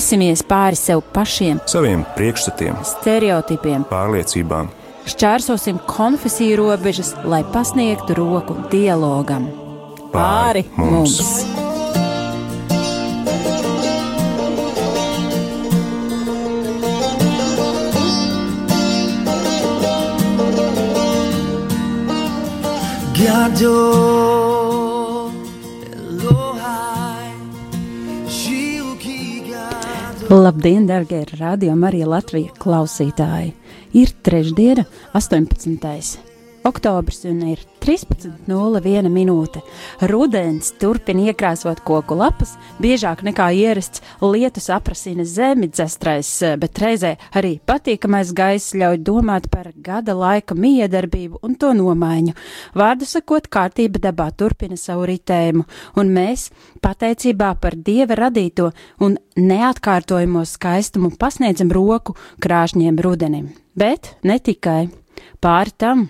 Dosimies pāri sev pašiem, saviem priekšstatiem, stereotipiem, pārliecībām. Šķērsosim konfesiju robežas, lai pasniegtu roku dialogam. Pāri mums! mums. Gado. Labdien, darbie radio Marija Latvija klausītāji! Ir trešdiena, 18. Oktobris un ir 13.01 minūte. Rudens turpina iekrāsot koku lapas, biežāk nekā ierasts lietus aprasina zemi dzestrais, bet reizē arī patīkamais gaiss ļauj domāt par gada laika miedarbību un to nomaiņu. Vārdu sakot, kārtība dabā turpina savu ritējumu, un mēs, pateicībā par Dieva radīto un neatkārtojamo skaistumu, pasniedzam roku krāšņiem rudenim. Bet ne tikai. Pāri tam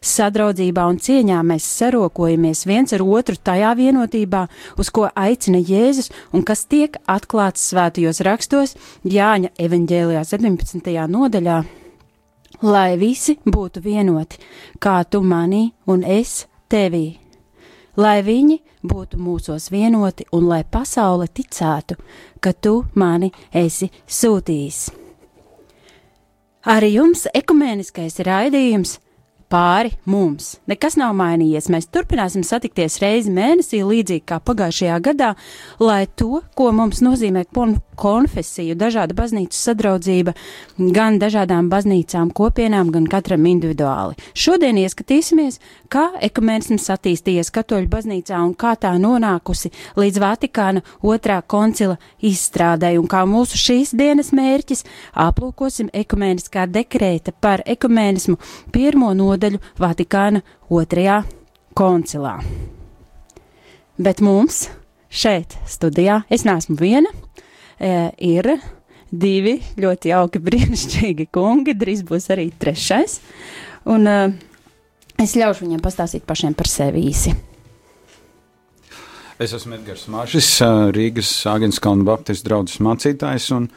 Sadraudzībā un cieņā mēs sarokojamies viens ar otru tajā vienotībā, uz ko aicina Jēzus un kas tiek atklāts svētajos rakstos Jāņa evaņģēlijā 17. nodaļā. Lai visi būtu vienoti, kā tu manī un es tevī. Lai viņi būtu mūsos vienoti un lai pasaule ticētu, ka tu mani esi sūtījis. Arī jums ekumēniskais raidījums pāri mums. Nekas nav mainījies. Mēs turpināsim satikties reizi mēnesī, līdzīgi kā pagājušajā gadā, lai to, ko mums nozīmē konfesiju, dažāda baznīcas sadraudzība, gan dažādām baznīcām, kopienām, gan katram individuāli. Šodien ieskatīsimies, kā ekumēnisms attīstījies katoļu baznīcā un kā tā nonākusi līdz Vatikāna otrā koncila izstrādē, un kā mūsu šīs dienas mērķis aplūkosim ekumēniskā dekrēta par ekumēnismu pirmo nodaļu nodaļu Vatikāna otrajā koncilā. Bet mums šeit, studijā, es neesmu viena, e, ir divi ļoti jauki, brīnišķīgi kungi, drīz būs arī trešais. Un e, es ļaušu viņiem pastāstīt pašiem par sevi īsi. Es esmu Edgars Maršs, Rīgas Agenskalna Baptistu draugs mācītājs. Un,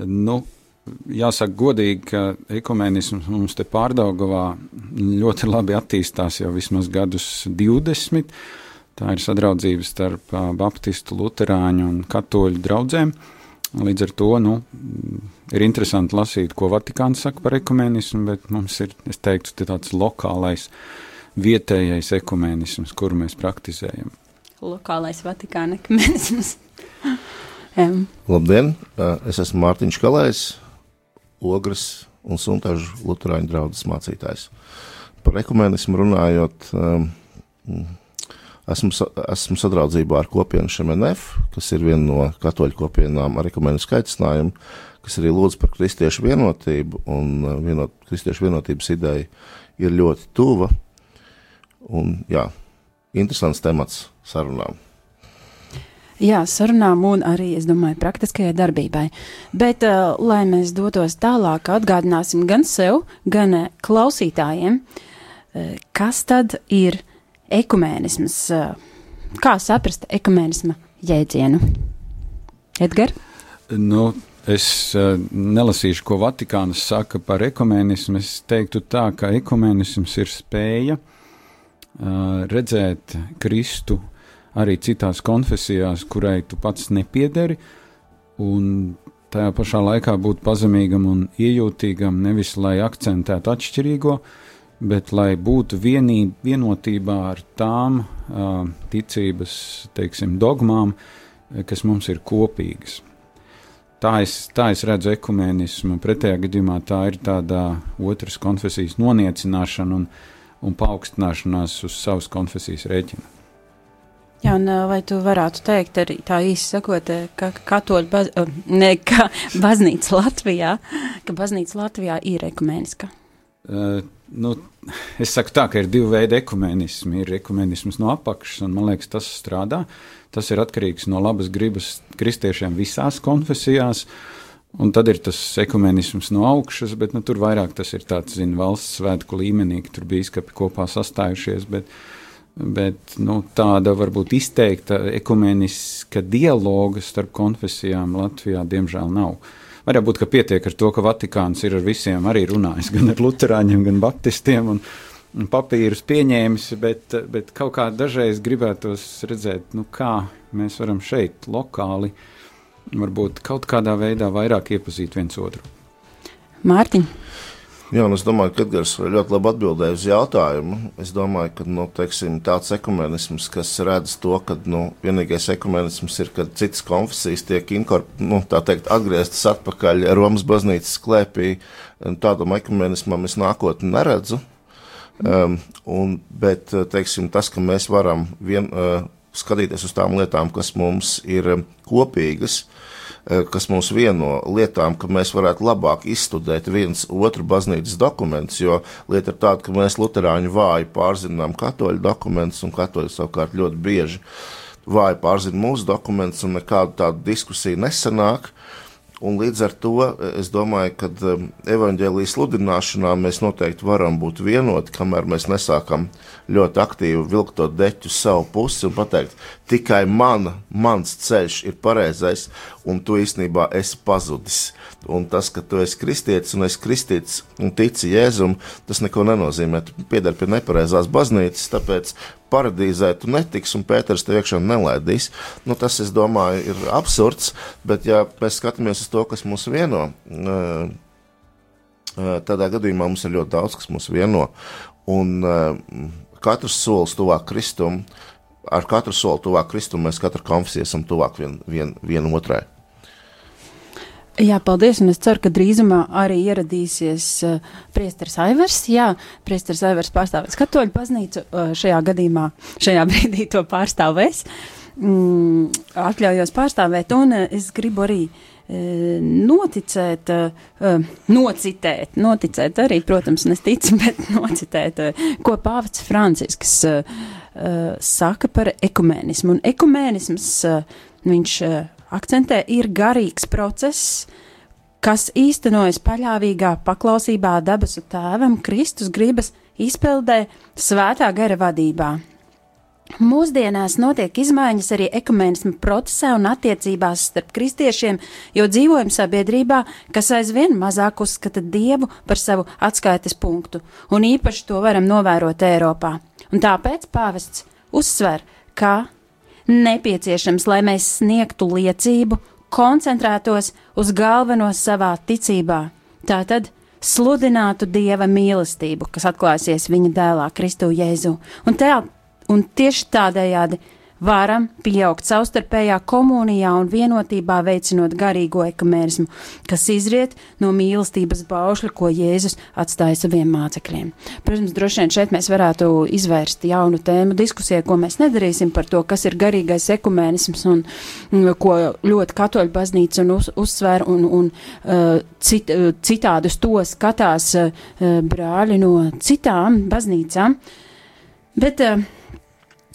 nu, jāsaka godīgi, ka ekumenisms mums te pārdaugavā ļoti labi attīstās jau vismaz gadus 20. Tā ir sadraudzība starp baptistu, luterāņu un katoļu draugiem. Līdz ar to nu, ir interesanti lasīt, ko Vatikāns saka par ekumenismu, bet mums ir, es teiktu, tāds lokālais, vietējais ekumenisms, kuru mēs praktizējam. Lokālais Vatikāna ekumenisms. Labdien! Es esmu Mārtiņš Kalējs, Ogres un Suntažu Lutāņu draugs mācītājs. Par ekumenismu runājot, um, esmu, esmu sadraudzībā ar kopienu Šemenef, kas ir viena no katoļu kopienām ar ekumenisku aicinājumu, kas arī lūdz par kristiešu vienotību, un uh, vienot, kristiešu vienotības ideja ir ļoti tuva. Un, jā, interesants temats sarunām. Jā, sarunām un arī, es domāju, praktiskajai darbībai. Bet, uh, lai mēs dotos tālāk, atgādināsim gan sev, gan uh, klausītājiem, uh, kas tad ir ekumēnisms, uh, kā saprast ekumēnisma jēdzienu. Edgars? Nu, es uh, nelasīšu, ko Vatikāns saka par ekumēnismu. Es teiktu tā, ka ekumēnisms ir spēja uh, redzēt Kristu arī citās konfesijās, kurai tu pats nepiederi, un tajā pašā laikā būt pazemīgam un iejūtīgam, nevis lai akcentētu atšķirīgo, bet lai būtu vienība, vienotībā ar tām uh, ticības, teiksim, dogmām, kas mums ir kopīgas. Tā es, tā es redzu ekumēnismu, pretējā gadījumā tā ir tāda otras konfesijas noniecināšana un, un paaugstināšanās uz savas konfesijas rēķina. Jā, un vai tu varētu teikt arī tā īsi sakot, ka katoļu baz, ne, ka baznīca Latvijā, ka baznīca Latvijā ir ekumēniska? Uh, nu, es saku tā, ka ir divi veidi ekumenismu. Ir ekumenisms no apakšas, un man liekas, tas strādā. Tas ir atkarīgs no labas gribas kristiešiem visās konfesijās. Un tad ir tas ekumenisms no augšas, bet nu, tur vairāk tas ir tāds, zin, valsts svētku līmenī, ka tur bija izskapi kopā sastājušies. Bet, uh, bet nu, tāda varbūt izteikta ekumeniska dialoga starp konfesijām Latvijā diemžēl nav. Varētu būt, ka pietiek ar to, ka Vatikāns ir ar visiem arī runājis, gan ar luterāņiem, gan baptistiem, un, un papīrus pieņēmis, bet, bet kaut kā dažreiz gribētos redzēt, nu, kā mēs varam šeit lokāli, varbūt kaut kādā veidā vairāk iepazīt viens otru. Mārtiņ. Jā, un es domāju, ka Edgars ļoti labi atbildēja uz jautājumu. Es domāju, ka nu, teiksim, tāds ekumenisms, kas redz to, ka nu, vienīgais ekumenisms ir, kad citas konfesijas tiek nu, teikt, atgrieztas atpakaļ Romas baznīcas klēpī, tādam ekumenismam es nākotnē neredzu. Um, un, bet teiksim, tas, ka mēs varam vien, uh, skatīties uz tām lietām, kas mums ir kopīgas, uh, kas mūs vieno lietām, ka mēs varētu labāk izstudēt viens otru baznīcas dokumentus, jo lieta ir tāda, ka mēs luterāņu vāji pārzinām katoļu dokumentus, un katoļi savukārt ļoti bieži vāji pārzina mūsu dokumentus, un nekāda tāda diskusija nesanāk. Un līdz ar to eh, es domāju, ka eh, evaņģēlijas sludināšanā mēs noteikti varam būt vienoti, kamēr mēs nesākam ļoti aktīvi vilkt to deķu savu pusi un pateikt, tikai mana, mans ceļš ir pareizais, un tu īstenībā esi pazudis. Un tas, ka tu esi kristietis un esi kristietis un tici Jēzum, tas neko nenozīmē. Tu pieder pie nepareizās baznīcas, tāpēc paradīzē tu netiksi un Pēters tev iekšā nelaidīs. Nu, tas, es domāju, ir absurds, bet ja mēs skatāmies uz to, kas mūs vieno, tādā gadījumā mums ir ļoti daudz, kas mūs vieno. Un katrs solis tuvāk Kristum, ar katru soli tuvāk Kristum, mēs katra konfesija esam tuvāk vien, vien, vien otrai. Jā, paldies, un es ceru, ka drīzumā arī ieradīsies uh, priesteris Aivars. Jā, priesteris Aivars pārstāvēs katoļu baznīcu, uh, šajā gadījumā, šajā brīdī to pārstāvēs. Mm, atļaujos pārstāvēt, un uh, es gribu arī uh, noticēt, nocitēt, noticēt arī, protams, nesticu, bet nocitēt, ko pāvests Francisks saka par ekumēnismu. Un ekumēnisms, viņš akcentē, ir garīgs process, kas īstenojas paļāvīgā paklausībā dabasu tēvam, Kristus gribas izpildē svētā gara vadībā. Mūsdienās notiek izmaiņas arī ekumēnismu procesā un attiecībās starp kristiešiem, jo dzīvojam sabiedrībā, kas aizvien mazāk uzskata dievu par savu atskaites punktu, un īpaši to varam novērot Eiropā. Un tāpēc pāvests uzsver, ka nepieciešams, lai mēs sniegtu liecību, koncentrētos uz galveno savā ticībā. Tātad sludinātu Dieva mīlestību, kas atklāsies viņa dēlā, Kristu Jēzu. Un, tā, un tieši tādējādi varam pieaugt savstarpējā komunijā un vienotībā, veicinot garīgo ekumēnismu, kas izriet no mīlestības baušļa, ko Jēzus atstāja saviem mācekļiem. Protams, droši vien šeit mēs varētu izvērst jaunu tēmu diskusijai, ko mēs nedarīsim par to, kas ir garīgais ekumēnisms un, un ko ļoti katoļu baznīca un uz, uzsver un, un uh, cit, uh, citādus to skatās uh, brāļi no citām baznīcām. Bet Uh,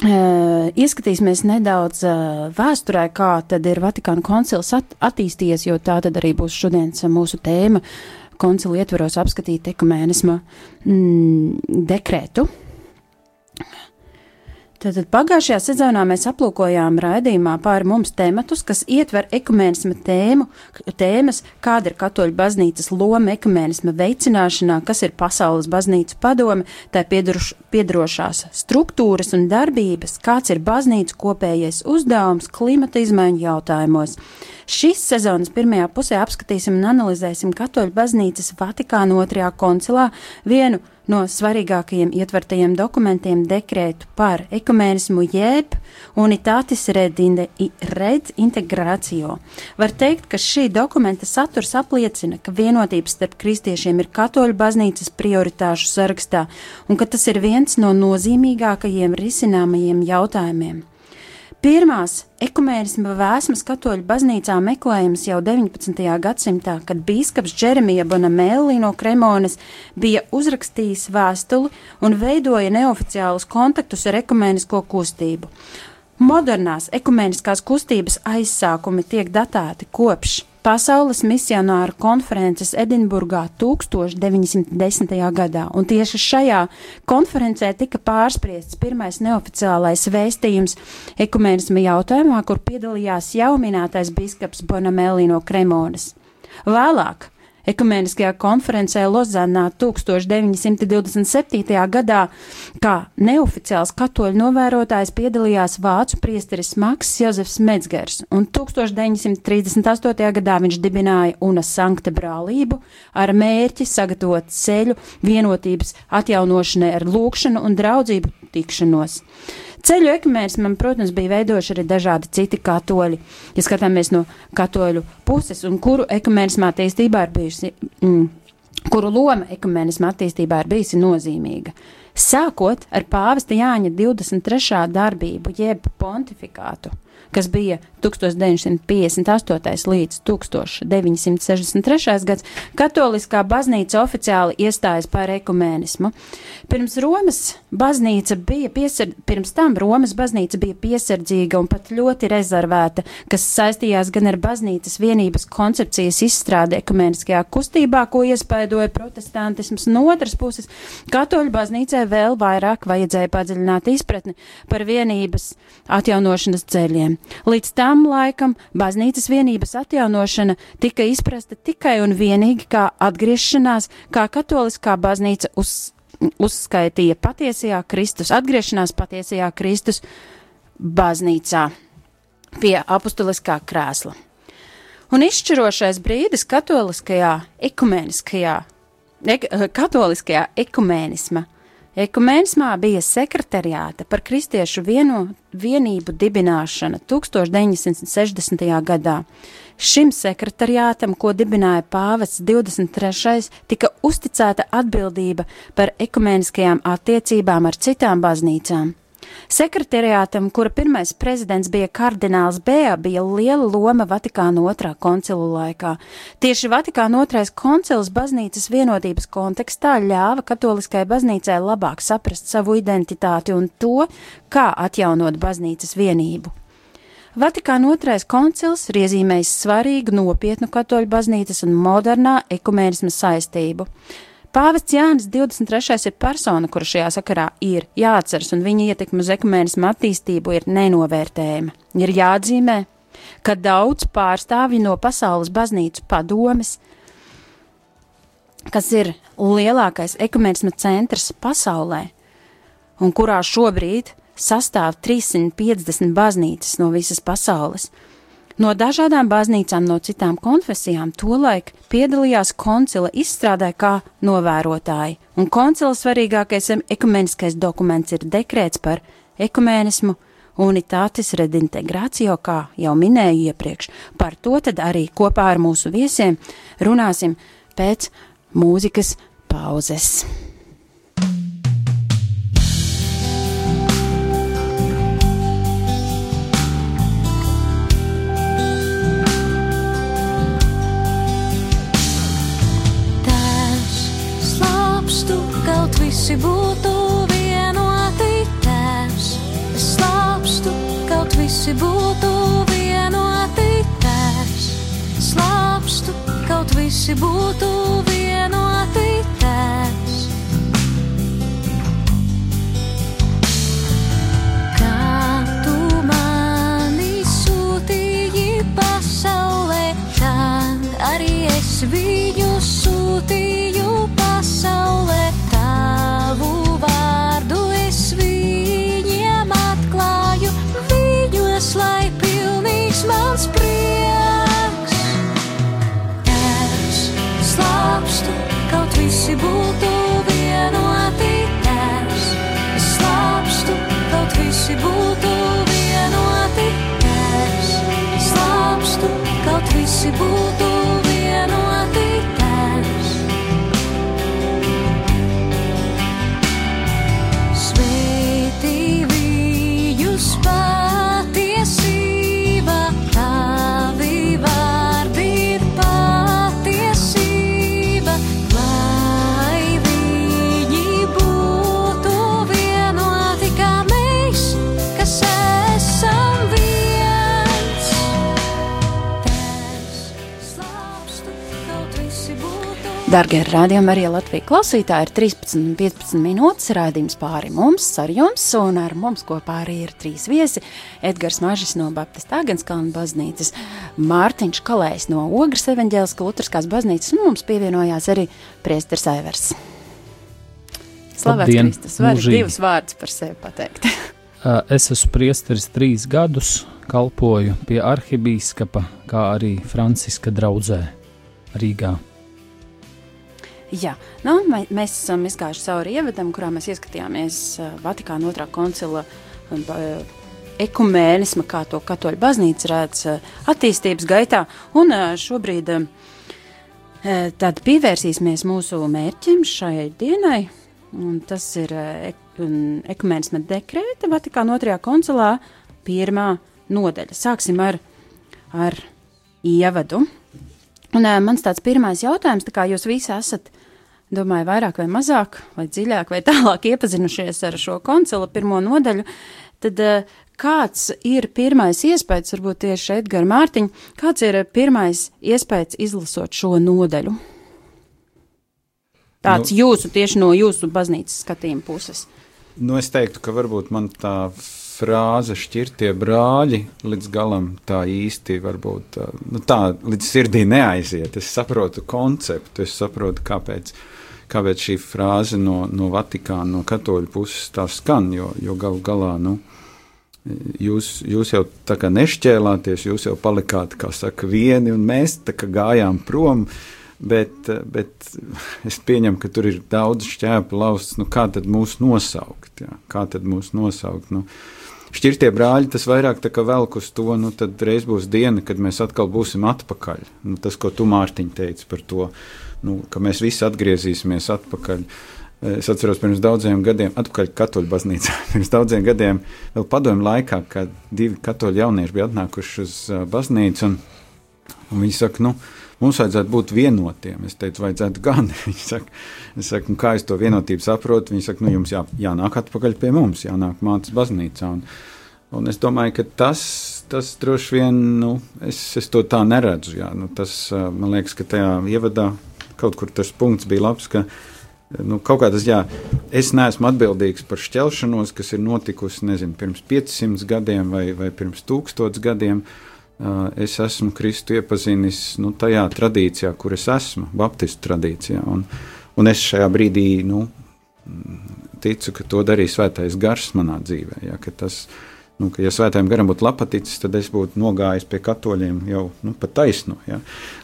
ieskatīsimies nedaudz vēsturē, kā tad ir Vatikāna koncils at attīstījies, jo tā tad arī būs šodienas mūsu tēma koncila ietveros apskatīt ekumēnisma mm, dekrētu. Tātad pagājušajā sezonā mēs aplūkojām raidījumā pāri mums tematus, kas ietver ekumēnisma tēmu, tēmas, kāda ir katoļu baznīcas loma ekumēnisma veicināšanā, kas ir pasaules baznīcu padome, tā piedroš, piedrošās struktūras un darbības, kāds ir baznīcu kopējais uzdevums klimata izmaiņu jautājumos. Šīs sezonas pirmajā pusē apskatīsim un analizēsim katoļu baznīcas Vatikāna otrajā koncilā vienu no svarīgākajiem ietvertajiem dokumentiem dekrētu par ekumēnismu jeb unitātis red, red integrācio. Var teikt, ka šī dokumenta saturs apliecina, ka vienotības starp kristiešiem ir katoļu baznīcas prioritāšu sarakstā un ka tas ir viens no nozīmīgākajiem risināmajiem jautājumiem. Pirmās ekumēnisma vēsmas katoļu baznīcā meklējams jau 19. gadsimtā, kad bīskaps Džeremija Bonamēlī no Kremones bija uzrakstījis vēstuli un veidoja neoficiālus kontaktus ar ekumēnisko kustību. Modernās ekumēniskās kustības aizsākumi tiek datēti kopš Pasaules misionāru konferences Edinburgā 1910. gadā, un tieši šajā konferencē tika pārspriests pirmais neoficiālais vēstījums ekumēnisma jautājumā, kur piedalījās jau minētais biskaps Bonamelli no Kremonas. Vēlāk Ekumeniskajā konferencē Lozanā 1927. gadā, kā neoficiāls katoļu novērotājs piedalījās vācu priesteris Maks Jozefs Metzgers, un 1938. gadā viņš dibināja Una Sankta brālību ar mērķi sagatavot ceļu vienotības atjaunošanai ar lūkšanu un draudzību tikšanos. Ceļu ekumēnismam, protams, bija veidojuši arī dažādi citi katoļi. Ja skatāmies no katoļu puses, un kuru ekumēnismā attīstībā ir bijusi, mm, kuru loma ekumēnismā attīstībā ir bijusi nozīmīga. Sākot ar pāvesta Jāņa 23. darbību, jeb pontifikātu, kas bija 1958. līdz 1963. gads, katoliskā baznīca oficiāli iestājas par ekumēnismu. Pirms Romas baznīca bija piesard, pirms tam Romas baznīca bija piesardzīga un pat ļoti rezervēta, kas saistījās gan ar baznīcas vienības koncepcijas izstrādi ekumēniskajā kustībā, ko iespaidoja protestantisms, no otras puses katoļu baznīcai vēl vairāk vajadzēja padziļināt izpratni par vienības atjaunošanas ceļiem. Līdz tam tam laikam baznīcas vienības atjaunošana tika izprasta tikai un vienīgi kā atgriešanās, kā katoliskā baznīca uz, uzskaitīja patiesajā Kristus, atgriešanās patiesajā Kristus baznīcā pie apustuliskā krēsla. Un izšķirošais brīdis katoliskajā ekumēniskajā, ek, katoliskajā ekumēnisma Ekumēnismā bija sekretariāta par kristiešu vieno, vienību dibināšana 1960. gadā. Šim sekretariātam, ko dibināja pāvests 23. tika uzticēta atbildība par ekumēniskajām attiecībām ar citām baznīcām. Sekretariātam, kura pirmais prezidents bija kardināls Bēja, bija liela loma Vatikāna otrā koncilu laikā. Tieši Vatikāna otrais koncils baznīcas vienotības kontekstā ļāva katoliskai baznīcai labāk saprast savu identitāti un to, kā atjaunot baznīcas vienību. Vatikāna otrais koncils ir iezīmējis svarīgu nopietnu katoļu baznīcas un modernā ekumēnisma saistību. Pāvests Jānis 23. ir persona, kura šajā sakarā ir jāatceras, un viņa ietekme uz ekumēnismu attīstību ir nenovērtējama. Ir jāatzīmē, ka daudz pārstāvji no pasaules baznīcu padomes, kas ir lielākais ekumēnisma centrs pasaulē, un kurā šobrīd sastāv 350 baznīcas no visas pasaules, No dažādām baznīcām no citām konfesijām tolaik piedalījās koncila izstrādē kā novērotāji, un koncila svarīgākais ekumeniskais dokuments ir dekrēts par ekumēnismu unitātes redintegrāciju, kā jau minēju iepriekš. Par to tad arī kopā ar mūsu viesiem runāsim pēc mūzikas pauzes. Visi būtu vienoti tēvs. Es slāpstu, kaut visi būtu vienoti tēvs. Slāpstu, kaut visi būtu vienoti tēvs. Pasaulē, tā arī es viņu sūtīju pasaulē. Visi būtu vienoti tēvs. Slāpstu, kaut visi būtu vienoti tēvs. Slāpstu, kaut visi būtu vienoti Darbie rādījumi, arī Latvijas klausītāji ir 13 un 15 minūtes raidījums pāri mums ar jums, un ar mums kopā arī ir trīs viesi. Edgars Mažis no Baptista Agenskalna baznīcas, Mārtiņš Kalējs no Ogres evaņģēliska Lutriskās baznīcas, un mums pievienojās arī priesters Aivers. Slavēts Kristus, var divus vārdus par sevi pateikt. Ā, Es esmu priesteris trīs gadus, kalpoju pie arhibīskapa, kā arī Franciska draudzē Rīgā. Jā, nu, mē, mēs esam izgājuši cauri ievadam, kurā mēs ieskatījāmies uh, Vatikāna otrā koncila um, ba- ekumēnisma, kā to katoļu baznīca redz uh, attīstības gaitā. Un šobrīd tad pievērsīsimies mūsu mērķim šai dienai. Un tas ir ekumēnisma dekrēta Vatikāna otrajā koncilā pirmā nodaļa. Sāksim ar, ar ievadu. Un uh, mans tāds pirmais jautājums, tā kā jūs visi esat, domāju, vairāk vai mazāk, vai dziļāk, vai tālāk iepazinušies ar šo koncilu pirmo nodaļu, tad uh, kāds ir pirmais iespējas, varbūt tieši Edgara Mārtiņa, kāds ir uh, pirmais iespējas izlasot šo nodaļu? Tāds nu, jūsu, tieši no jūsu baznīcas skatījuma puses. Nu, es teiktu, ka varbūt man tā frāze šķirtie brāļi līdz galam tā īsti varbūt tā, nu, tā līdz sirdī neaiziet. Es saprotu konceptu, es saprotu, kāpēc, kāpēc šī frāze no, no Vatikāna, no katoļu puses tā skan, jo, jo gal galā, nu, jūs, jūs jau tā kā nešķēlāties, jūs jau palikāt, kā saka, vieni, un mēs tā kā gājām prom. Bet, bet es pieņemu, ka tur ir daudz šķēpu lausts. Nu, kā tad mūs nosaukt? Jā? Kā tad mūs nosaukt? Nu, šķirtie brāļi, tas vairāk tā kā velk uz to, nu tad reiz būs diena, kad mēs atkal būsim atpakaļ. Nu, tas, ko tu Mārtiņ teici par to, nu, ka mēs visi atgriezīsimies atpakaļ. Es atceros, pirms daudziem gadiem, atpakaļ katoļu baznīcā, pirms daudziem gadiem, vēl padomju laikā, kad divi katoļu jaunieši bija atnākuši uz baznīcu, un, un viņi saka, nu, mums vajadzētu būt vienotiem. Es teicu, vajadzētu gan. Viņi saka, es saku, nu, kā es to vienotību saprotu? Viņi saka, nu, jums jā, jānāk atpakaļ pie mums, jānāk mācīt baznīcā. Un, un es domāju, ka tas, tas droši vien, nu, es, es to tā neredzu. Jā. Nu, tas, man liekas, ka tajā ievadā kaut kur tas punkts bija labs, ka nu, kaut kā tas, jā, es neesmu atbildīgs par šķelšanos, kas ir notikusi, nezinu, pirms 500 gadiem vai, vai pirms 1000 gadiem. Uh, Es esmu Kristu iepazinis nu, tajā tradīcijā, kur es esmu, Baptistu tradīcijā. Un, un es šajā brīdī nu, ticu, ka to darīs Svētais Gars manā dzīvē. Ja, tas, nu, ja Svētajam Garam būtu lapaticis, tad es būtu nogājis pie katoļiem jau nu, pa taisno. Ja.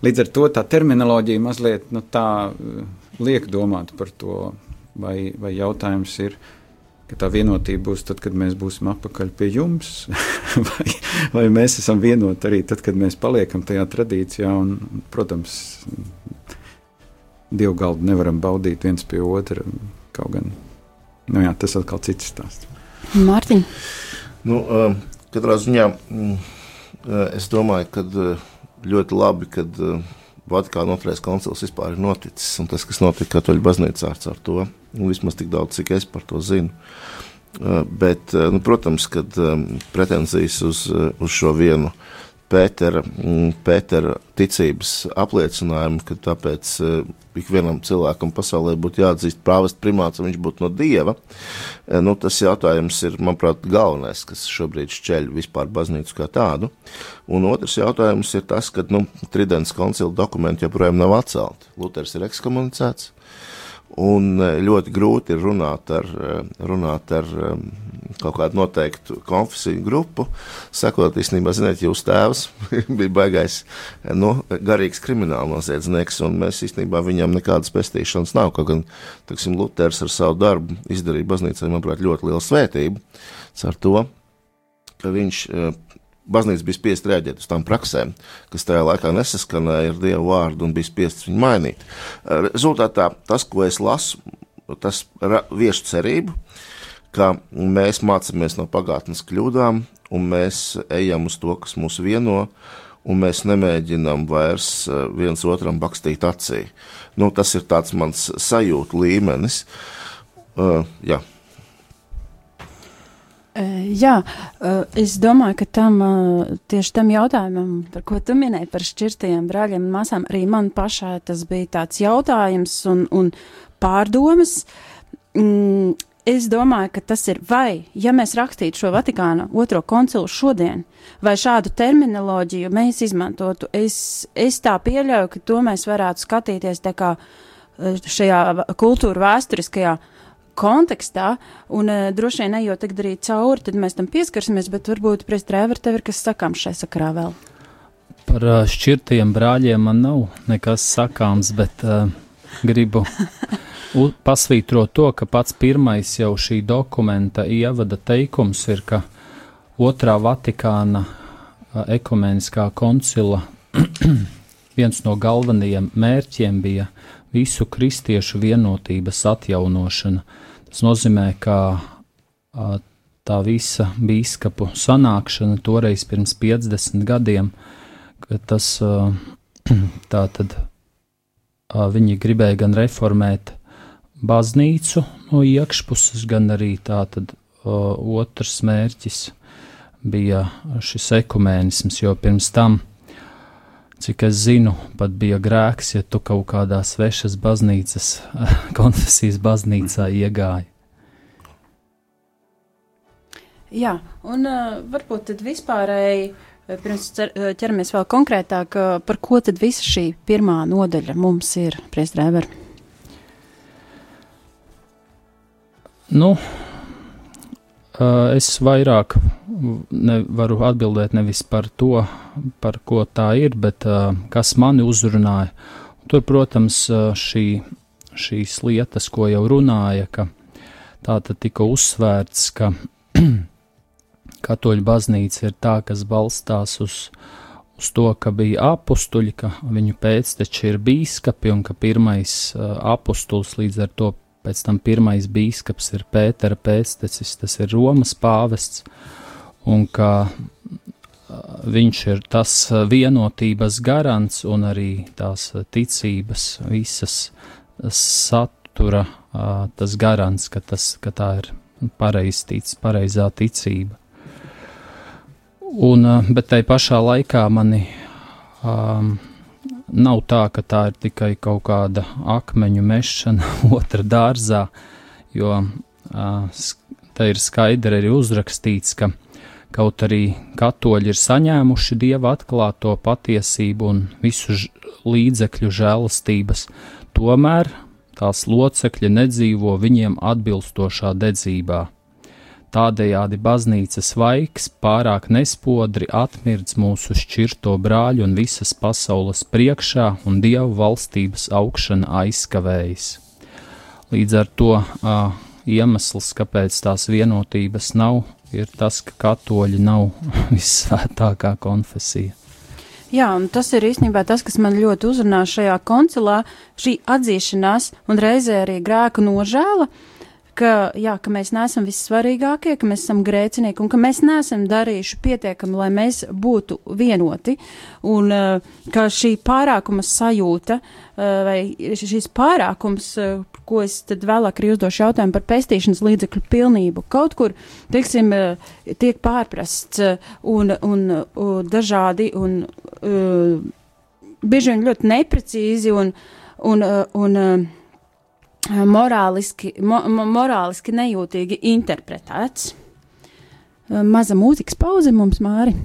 Līdz ar to tā terminoloģija mazliet nu, tā uh, liek domāt par to, vai, vai jautājums ir tā vienotība būs tad, kad mēs būsim atpakaļ pie jums, vai, vai mēs esam vienoti arī tad, kad mēs paliekam tajā tradīcijā. Un, protams, divu galdu nevaram baudīt viens pie otra. Kaut gan nu jā, tas atkal cits stāsts. Mārtiņ, Nu, uh, katrā ziņā mm, uh, es domāju, ka uh, ļoti labi, ka Vatikāna otrais koncils vispār ir noticis. Un tas, kas notika Katoļu baznīcā ar to, nu, vismaz tik daudz, cik es par to zinu. Bet, nu, protams, ka um, pretenzijas uz, uz šo vienu Pētera, mm, Pētera ticības apliecinājumu, ka tāpēc uh, ikvienam cilvēkam pasaulē būtu jāatzīst prāvest primāts, un viņš būtu no dieva. Uh, nu, tas jautājums ir, manuprāt, galvenais, kas šobrīd šķeļ vispār baznīcu kā tādu. Un otrs jautājums ir tas, ka nu, Tridents koncila dokumenti joprojām nav atcelti. Luters ir ekskomunicēts. Un eh, ļoti grūti ir runāt ar, eh, runāt ar um, kaut kādu noteiktu konfesiju grupu. Sakot, īstenībā, ziniet, jūs tēvs bija baigais no, garīgs krimināla noziedznieks, un mēs īstenībā viņam nekādas pestīšanas nav. Kaut gan, teiksim, Luters ar savu darbu izdarīja baznīcai, manuprāt, ļoti lielu svētību. Ar to, ka viņš baznīca bija spiest rēģēt uz tām praksēm, kas tajā laikā nesaskanēja ar dievu vārdu un bija spiests viņu mainīt. Rezultātā tas, ko es lasu, tas vieš cerību, ka mēs mācāmies no pagātnes kļūdām, un mēs ejam uz to, kas mūs vieno, un mēs nemēģinām vairs viens otram bakstīt acī. Nu, tas ir mans sajūta līmenis. Uh, jā. Jā, es domāju, ka tam tieši tam jautājumam, par ko tu minēji par šķirtajiem brāļiem un māsām, arī man pašai tas bija tāds jautājums un, un pārdomas. Mm, es domāju, ka tas ir vai, ja mēs rakstītu šo Vatikāna otro koncilu šodien, vai šādu terminoloģiju mēs izmantotu, es, es tā pieļauju, ka to mēs varētu skatīties tā kā šajā kultūra vēsturiskajā kontekstā, un uh, droši vien ejot tagad arī cauri, tad mēs tam pieskarsimies, bet varbūt, Prēstrēver, tev ir kas sakāms šai sakarā vēl. Par uh, šķirtiem brāļiem man nav nekas sakāms, bet uh, gribu pasvītrot to, ka pats pirmais jau šī dokumenta ievada teikums ir, ka otrā Vatikāna uh, ekumeniskā koncila viens no galvenajiem mērķiem bija visu kristiešu vienotības atjaunošana. Tas nozīmē, ka a, tā visa biskupu sanākšana toreiz pirms 50 gadiem, ka tas a, tā tad a, viņi gribēja gan reformēt baznīcu no iekšpuses, gan arī tā tad otrs mērķis bija šis ekumēnisms, jo pirms tam Cik es zinu, pat bija grēks, ja tu kaut kādā svešas baznīcas, konfesijas baznīcā iegāji. Jā, un uh, varbūt tad vispārēji, pirms cer, ķeramies vēl konkrētāk, uh, par ko tad visa šī pirmā nodaļa mums ir, priestdrēver? Nu, es vairāk nevaru atbildēt nevis par to, par ko tā ir, bet uh, kas mani uzrunāja. Tur, protams, šī, šīs lietas, ko jau runāja, ka tā tad tika uzsvērts, ka katoļu baznīca ir tā, kas balstās uz, uz to, ka bija apstuļi, ka viņu pēcteči ir bīskapi un ka pirmais apstulis līdz ar to pēc tam pirmais bīskaps ir Pētera pēctecis, tas ir Romas pāvests, un ka viņš ir tas vienotības garants un arī tās ticības visas satura tas garants, ka, tas, ka tā ir pareiztīts, pareizā ticība. Un, bet tai pašā laikā mani um, nav tā, ka tā ir tikai kaut kāda akmeņu mešana otrā dārzā, jo te ir skaidri arī uzrakstīts, ka Kaut arī katoļi ir saņēmuši dieva atklāto patiesību un visu līdzekļu žēlastības, tomēr tās locekļi nedzīvo viņiem atbilstošā dedzībā. Tādējādi baznīcas vaiks pārāk nespodri atmirdz mūsu šķirto brāļu un visas pasaules priekšā, un dievu valstības augšana aizkavējas. Līdz ar to uh, iemesls, kāpēc tās vienotības nav, ir tas, ka katoļi nav vissvētākā konfesija. Jā, un tas ir īstenībā tas, kas man ļoti uzrunā šajā koncilā, šī atzīšanās un reizē arī grēku nožēla, ka, jā, ka mēs neesam vissvarīgākie, ka mēs esam grēcinieki un ka mēs neesam darījuši pietiekami, lai mēs būtu vienoti, un uh, ka šī pārākuma sajūta uh, vai šīs pārākums, uh, ko es tad vēlāk arī uzdošu jautājumu par pestīšanas līdzekļu pilnību. Kaut kur, teiksim, eh, tiek pārprasts eh, un, un, un dažādi un bieži vien ļoti neprecīzi un, un, un uh, morāliski, mo, morāliski nejūtīgi interpretēts. Maza mūzikas pauze mums, Māri.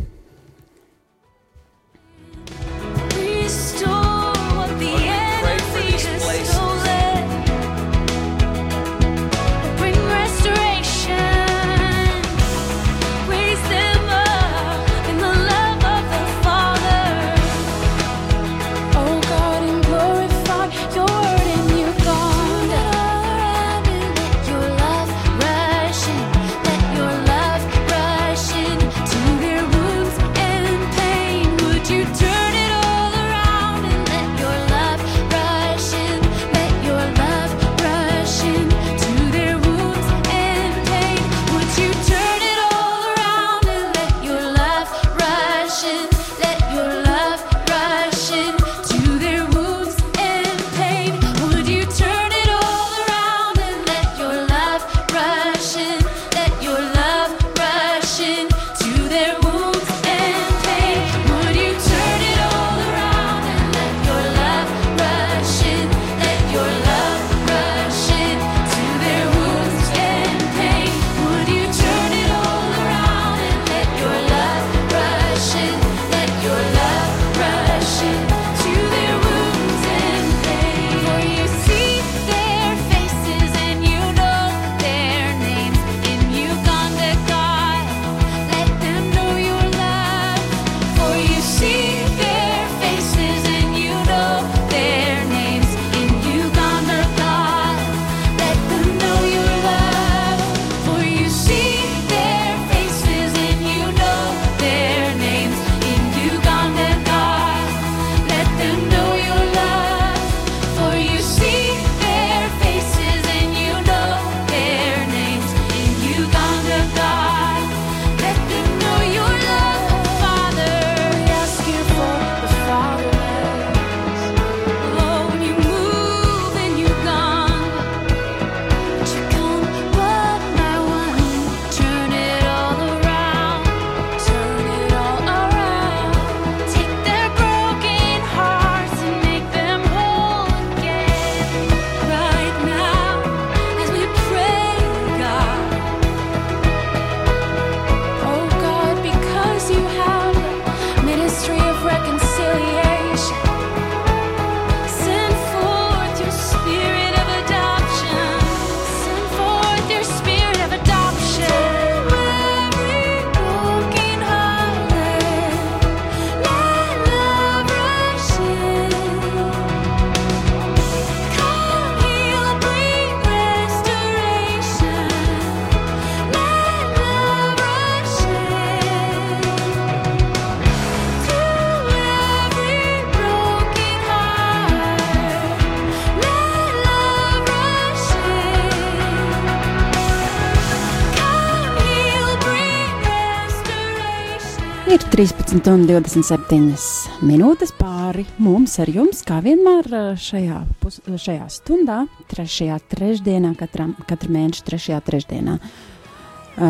13 un 27 minūtes pāri mums ar jums, kā vienmēr šajā, pus, šajā stundā, trešajā trešdienā, katram, katra mēneša trešajā trešdienā.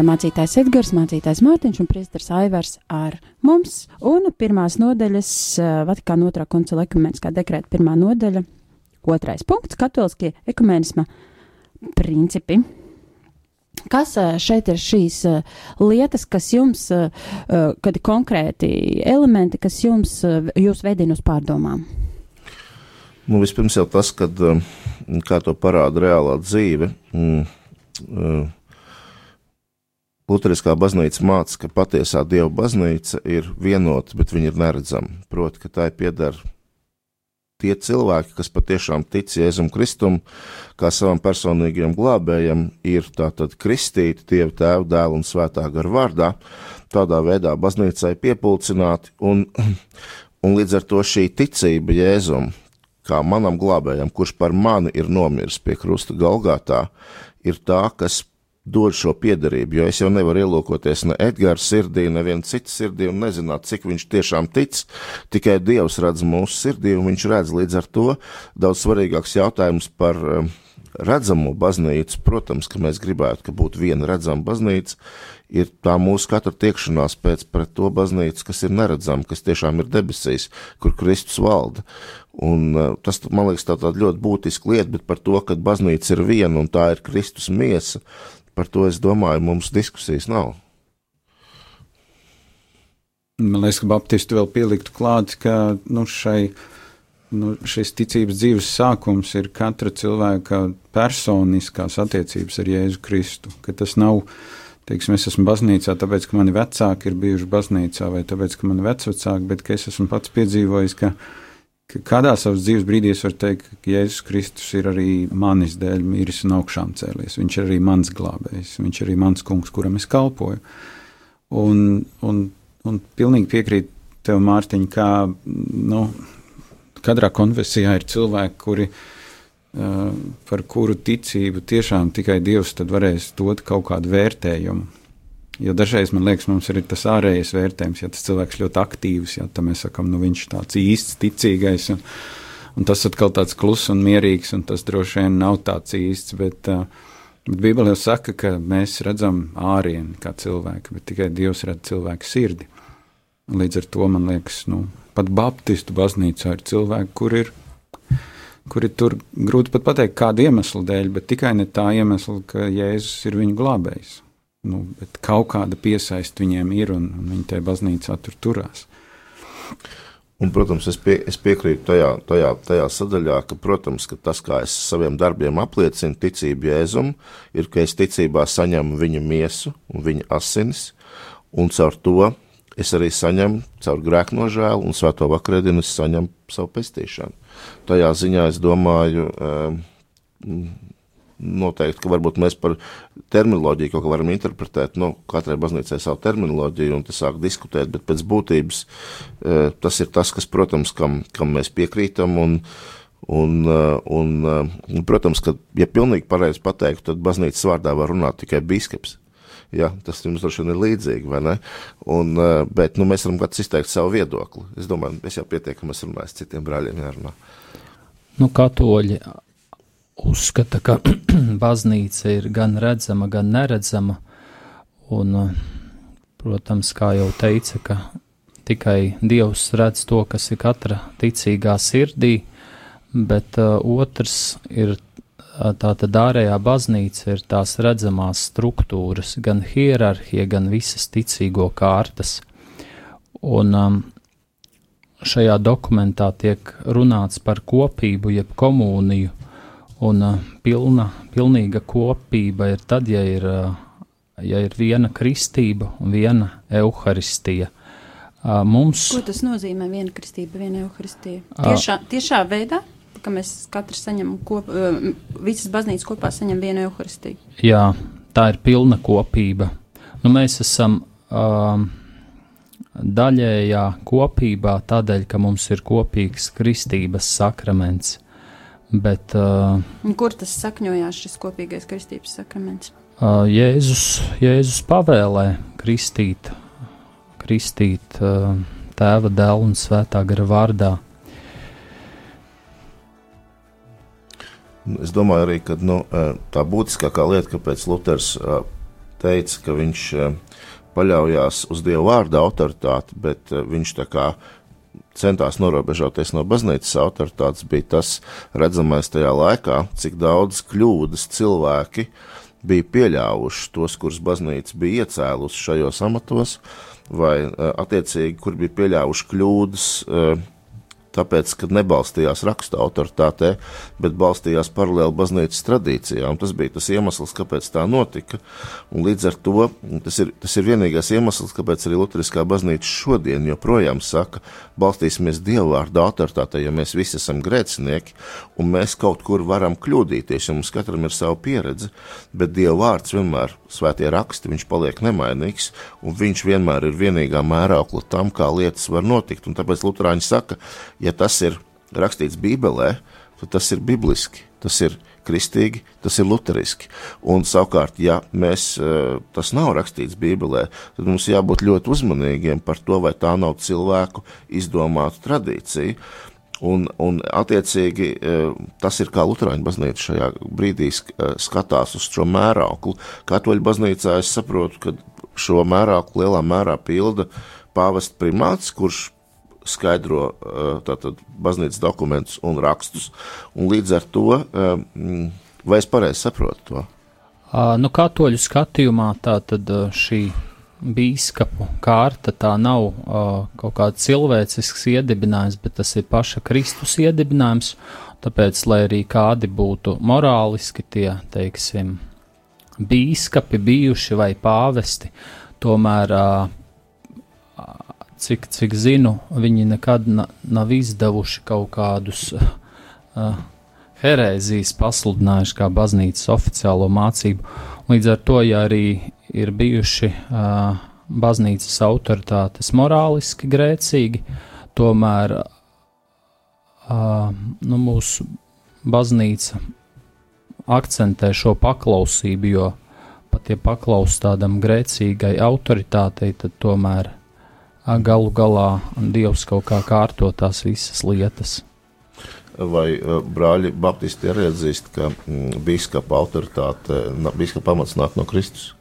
Mācītājs Edgars, mācītājs Mārtiņš un priesteris Aivars ar mums. Un pirmās nodaļas Vatikāna otrā koncila ekumeniskā dekrēta pirmā nodaļa, otrais punkts - katoliskie ekumenisma principi. Kas šeit ir šīs lietas, kas jums, kad konkrēti elementi, kas jums jūs vedina uz pārdomām? Nu, vispirms jau tas, kad, kā to parāda reālā dzīve, mm, Lutheriskā baznīca māca, ka patiesā dieva baznīca ir vienota, bet viņa ir neredzama. Proti, ka tai pieder tie cilvēki, kas patiešām tic Jēzum Kristum, kā savam personīgajam glābējam, ir tātad kristīti Dieva tēva, dēla un svētā gara vārdā, tādā veidā baznīcai piepulcināti, un, un līdz ar to šī ticība Jēzum, kā manam glābējam, kurš par mani ir nomiris pie krusta Galgātā, ir tā, kas dod šo piederību, jo es jau nevaru ielūkoties ne Edgars sirdī, neviena cita sirdī un nezināt, cik viņš tiešām tic. Tikai Dievs redz mūsu sirdī, un viņš redz līdz ar to daudz svarīgāks jautājums par um, redzamo baznīcu. Protams, ka mēs gribētu, ka būtu viena redzama baznīca, ir tā mūsu katra tiekšanās pēc pret to baznīcu, kas ir neredzama, kas tiešām ir debesīs, kur Kristus valda. Un, uh, tas, man liekas, tā tāda ļoti būtiska lieta, bet par to, ka baznīca ir viena un tā ir Kristus miesa, par to es domāju, mums diskusijas nav. Man liekas, ka Baptisti vēl pieliktu klāt, ka nu, šai, nu, šis ticības dzīves sākums ir katra cilvēka personiskās attiecības ar Jēzu Kristu. Ka tas nav, teiksim, es esmu baznīcā, tāpēc, ka mani vecāki ir bijuši baznīcā, vai tāpēc, ka mani vecvecāki, bet ka es esmu pats piedzīvojis, ka ka kādā savas dzīves brīdī es varu teikt, ka Jēzus Kristus ir arī manis dēļ miris un augšām cēlies. Viņš ir arī mans glābējs, viņš ir arī mans kungs, kuram es kalpoju. Un, un, un pilnīgi piekrīt tev, Mārtiņ, kā nu, katrā konfesijā ir cilvēki, kuri, uh, par kuru ticību tiešām tikai Dievs varēs dot kaut kādu vērtējumu. Jo dažreiz man liekas, mums ir tas ārējais vērtējums, ja tas cilvēks ļoti aktīvs, ja tā mēs sakām, nu viņš tāds īsts, ticīgais, un, un tas atkal tāds kluss un mierīgs, un tas droši vien nav tāds īsts, bet, uh, bet Bībelē jau saka, ka mēs redzam ārienu kā cilvēku, bet tikai Dievs redz cilvēku sirdi. Līdz ar to man liekas, nu, pat Baptistu baznīcā ir cilvēki, kur ir kuri tur grūti pat pateikt, kādu iemeslu dēļ, bet tikai ne tā iemesla, ka Jēzus ir viņu glābējs nu, bet kaut kāda piesaist viņiem ir, un, un viņi tajā baznīcā tur turās. Un, protams, es, pie, es piekrītu tajā, tajā, tajā sadaļā, ka, protams, ka tas, kā es saviem darbiem apliecinu ticību Jēzum, ir, ka es ticībā saņemu viņa miesu un viņa asinis, un caur to es arī saņemu caur grēku nožēlu un svēto vakarēdienu es saņemu savu pestīšanu. Tajā ziņā es domāju, um, noteikti, ka varbūt mēs par terminoloģiju kaut ko varam interpretēt. Nu, katrai baznīcai savu terminoloģiju un te sāk diskutēt, bet pēc būtības e, tas ir tas, kas, protams, kam, kam mēs piekrītam. Un, un, e, un, un, protams, ka, ja pilnīgi pareizi pateiktu, tad baznīcas vārdā var runāt tikai biskups. Ja, tas jums droši vien ir līdzīgi, vai ne? Un, e, bet nu, mēs varam katrs izteikt savu viedokli. Es domāju, es jau pietiekami esmu runājis citiem brāļiem jārunā. Nu, katoļi uzskata, ka baznīca ir gan redzama, gan neredzama. Un, protams, kā jau teica, ka tikai Dievs redz to, kas ir katra ticīgā sirdī, bet uh, otrs ir tā tad ārējā baznīca ir tās redzamās struktūras, gan hierarhija, gan visas ticīgo kārtas. Un um, šajā dokumentā tiek runāts par kopību, jeb komuniju, Un pilna, pilnīga kopība ir tad, ja ir, ja ir viena kristība un viena evaharistija. Mums, Ko tas nozīmē? Viena kristība, viena evaharistija. Tiešā, tiešā veidā, ka mēs katrs saņemam, kop, uh, visas baznīcas kopā saņem vienu evaharistiju. Jā, tā ir pilna kopība. Nu, mēs esam uh, daļējā kopībā tādēļ, ka mums ir kopīgs kristības sakraments. Bet, uh, Kur tas sakņojās, šis kopīgais kristības sakraments? Uh, Jēzus, Jēzus pavēlē kristīt, kristīt uh, tēva, dēla un svētā gara vārdā. Es domāju arī, ka nu, tā būtiskākā lieta, kāpēc Luters teica, ka viņš paļaujās uz Dieva vārda autoritāti, bet viņš tā kā centās norobežoties no baznīcas autoritātes, bija tas redzamais tajā laikā, cik daudz kļūdas cilvēki bija pieļāvuši tos, kurus baznīca bija iecēlusi šajos amatos, vai attiecīgi, kur bija pieļāvuši kļūdas tāpēc, ka nebalstījās raksta autoritātē, bet balstījās paralēli baznīcas tradīcijā. Tas bija tas iemesls, kāpēc tā notika. Un līdz ar to tas ir, tas ir vienīgais iemesls, kāpēc arī Lutheriskā baznīca šodien joprojām saka, balstīsimies Dieva vārda autoritātē, jo mēs visi esam grēcinieki un mēs kaut kur varam kļūdīties, jo mums katram ir sava pieredze, bet Dieva vārds vienmēr, svētie raksti, viņš paliek nemainīgs un viņš vienmēr ir vienīgā mēraukla tam, kā lietas var notikt. Un tāpēc Lutāņi saka, ja tas ir rakstīts Bībelē, tad tas ir bibliski, tas ir kristīgi, tas ir luteriski. Un savukārt, ja mēs, eh, tas nav rakstīts Bībelē, tad mums jābūt ļoti uzmanīgiem par to, vai tā nav cilvēku izdomāta tradīcija. Un, un attiecīgi eh, tas ir kā Lutāņu baznīca šajā brīdī eh, skatās uz šo mērauklu. Katoļu baznīcā es saprotu, ka šo mērauklu lielā mērā pilda pāvesta primāts, kurš skaidro eh, tātad, baznīcas dokumentus un rakstus. Un līdz ar to, eh, vai es pareizi saprotu to? Nu, katoļu skatījumā tā tad šī bīskapu kārta tā nav uh, kaut kāds cilvēcisks iedibinājums, bet tas ir paša Kristus iedibinājums. Tāpēc, lai arī kādi būtu morāliski tie, teiksim, bīskapi bijuši vai pāvesti, tomēr uh, cik, cik zinu, viņi nekad na, nav izdevuši kaut kādus uh, herēzijas pasludinājuši kā baznīcas oficiālo mācību. Līdz ar to, ja arī ir bijuši uh, baznīcas autoritātes morāliski grēcīgi, tomēr uh, nu, mūsu baznīca akcentē šo paklausību, jo pat ja paklaus tādam grēcīgai autoritātei, tad tomēr galu galā Dievs kaut kā kārto tās visas lietas. Vai brāļi Baptisti arī atzīst, ka mm, biskupa autoritāte, biskupa pamats nāk no Kristus?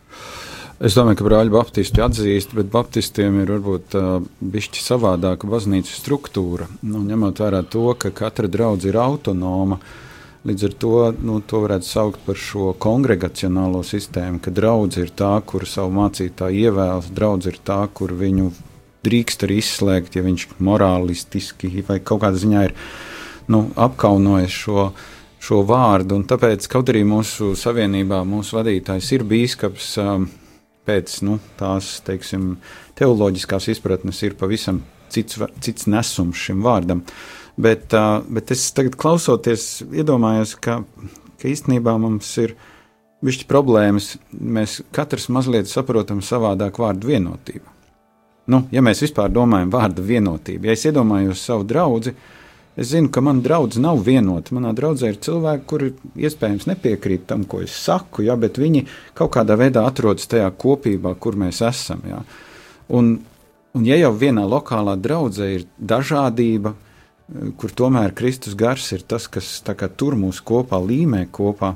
Es domāju, ka brāļi Baptisti atzīst, bet Baptistiem ir varbūt uh, bišķi savādāka baznīcas struktūra. Nu, ņemot vērā to, ka katra draudz ir autonoma, līdz ar to nu, to varētu saukt par šo kongregacionālo sistēmu, ka draudz ir tā, kur savu mācītāju ievēlas, draudz ir tā, kur viņu drīkst arī izslēgt, ja viņš morālistiski vai kaut kādā ziņā ir nu, apkaunojis šo, šo vārdu. Un tāpēc, kaut arī mūsu savienībā mūsu vadītājs ir bīskaps, um, pēc nu, tās teiksim, teoloģiskās izpratnes ir pavisam cits, cits nesums šim vārdam. Bet, uh, bet es tagad klausoties, iedomājos, ka, ka īstenībā mums ir bišķi problēmas. Mēs katrs mazliet saprotam savādāk vārdu vienotību. Nu, ja mēs vispār domājam vārdu vienotību, ja es iedomājos savu draugu, es zinu, ka mana draudzene nav vienota. Manā draudzē ir cilvēki, kuri iespējams nepiekrīt tam, ko es saku, ja, bet viņi kaut kādā veidā atrodas tajā kopībā, kur mēs esam. Ja. Un, un ja jau vienā lokālā draudzē ir dažādība, kur tomēr Kristus gars ir tas, kas tur mūs kopā līmē kopā,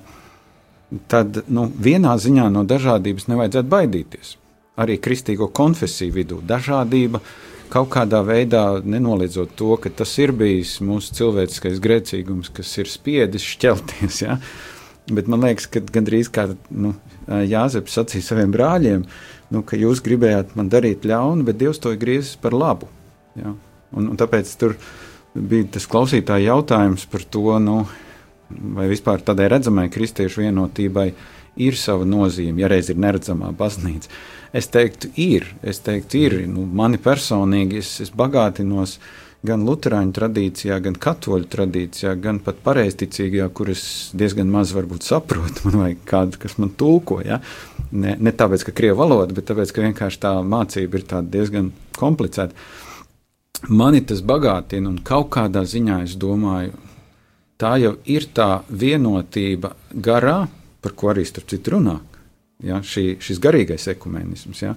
tad nu, vienā ziņā no dažādības nevajadzētu baidīties arī kristīgo konfesiju vidū. Dažādība kaut kādā veidā nenoliedzot to, ka tas ir bijis mūsu cilvēciskais grēcīgums, kas ir spiedis šķelties. Ja? Bet man liekas, ka gandrīz kā nu, Jāzeps sacīja saviem brāļiem, nu, ka jūs gribējāt man darīt ļaunu, bet Dievs to ir griezis par labu. Ja? Un, un tāpēc tur bija tas klausītāja jautājums par to, nu, vai vispār tādai redzamai kristiešu vienotībai ir sava nozīme, ja reiz ir neredzamā baznīca. Es teiktu, ir. Es teiktu, ir. Nu, mani personīgi es, es bagātinos gan Lutāņu tradīcijā, gan Katoļu tradīcijā, gan pat pareizticīgajā, kur es diezgan maz saprotu. Man vajag kādu, kas man tulko. Ja? Ne, ne tāpēc, ka krievu valoda, bet tāpēc, ka vienkārši tā mācība ir diezgan komplicēta. Mani tas bagātina, un kaut kādā ziņā es domāju, tā jau ir tā vienotība garā, par ko arī starp citu runā ja, šī, šis garīgais ekumenisms, ja,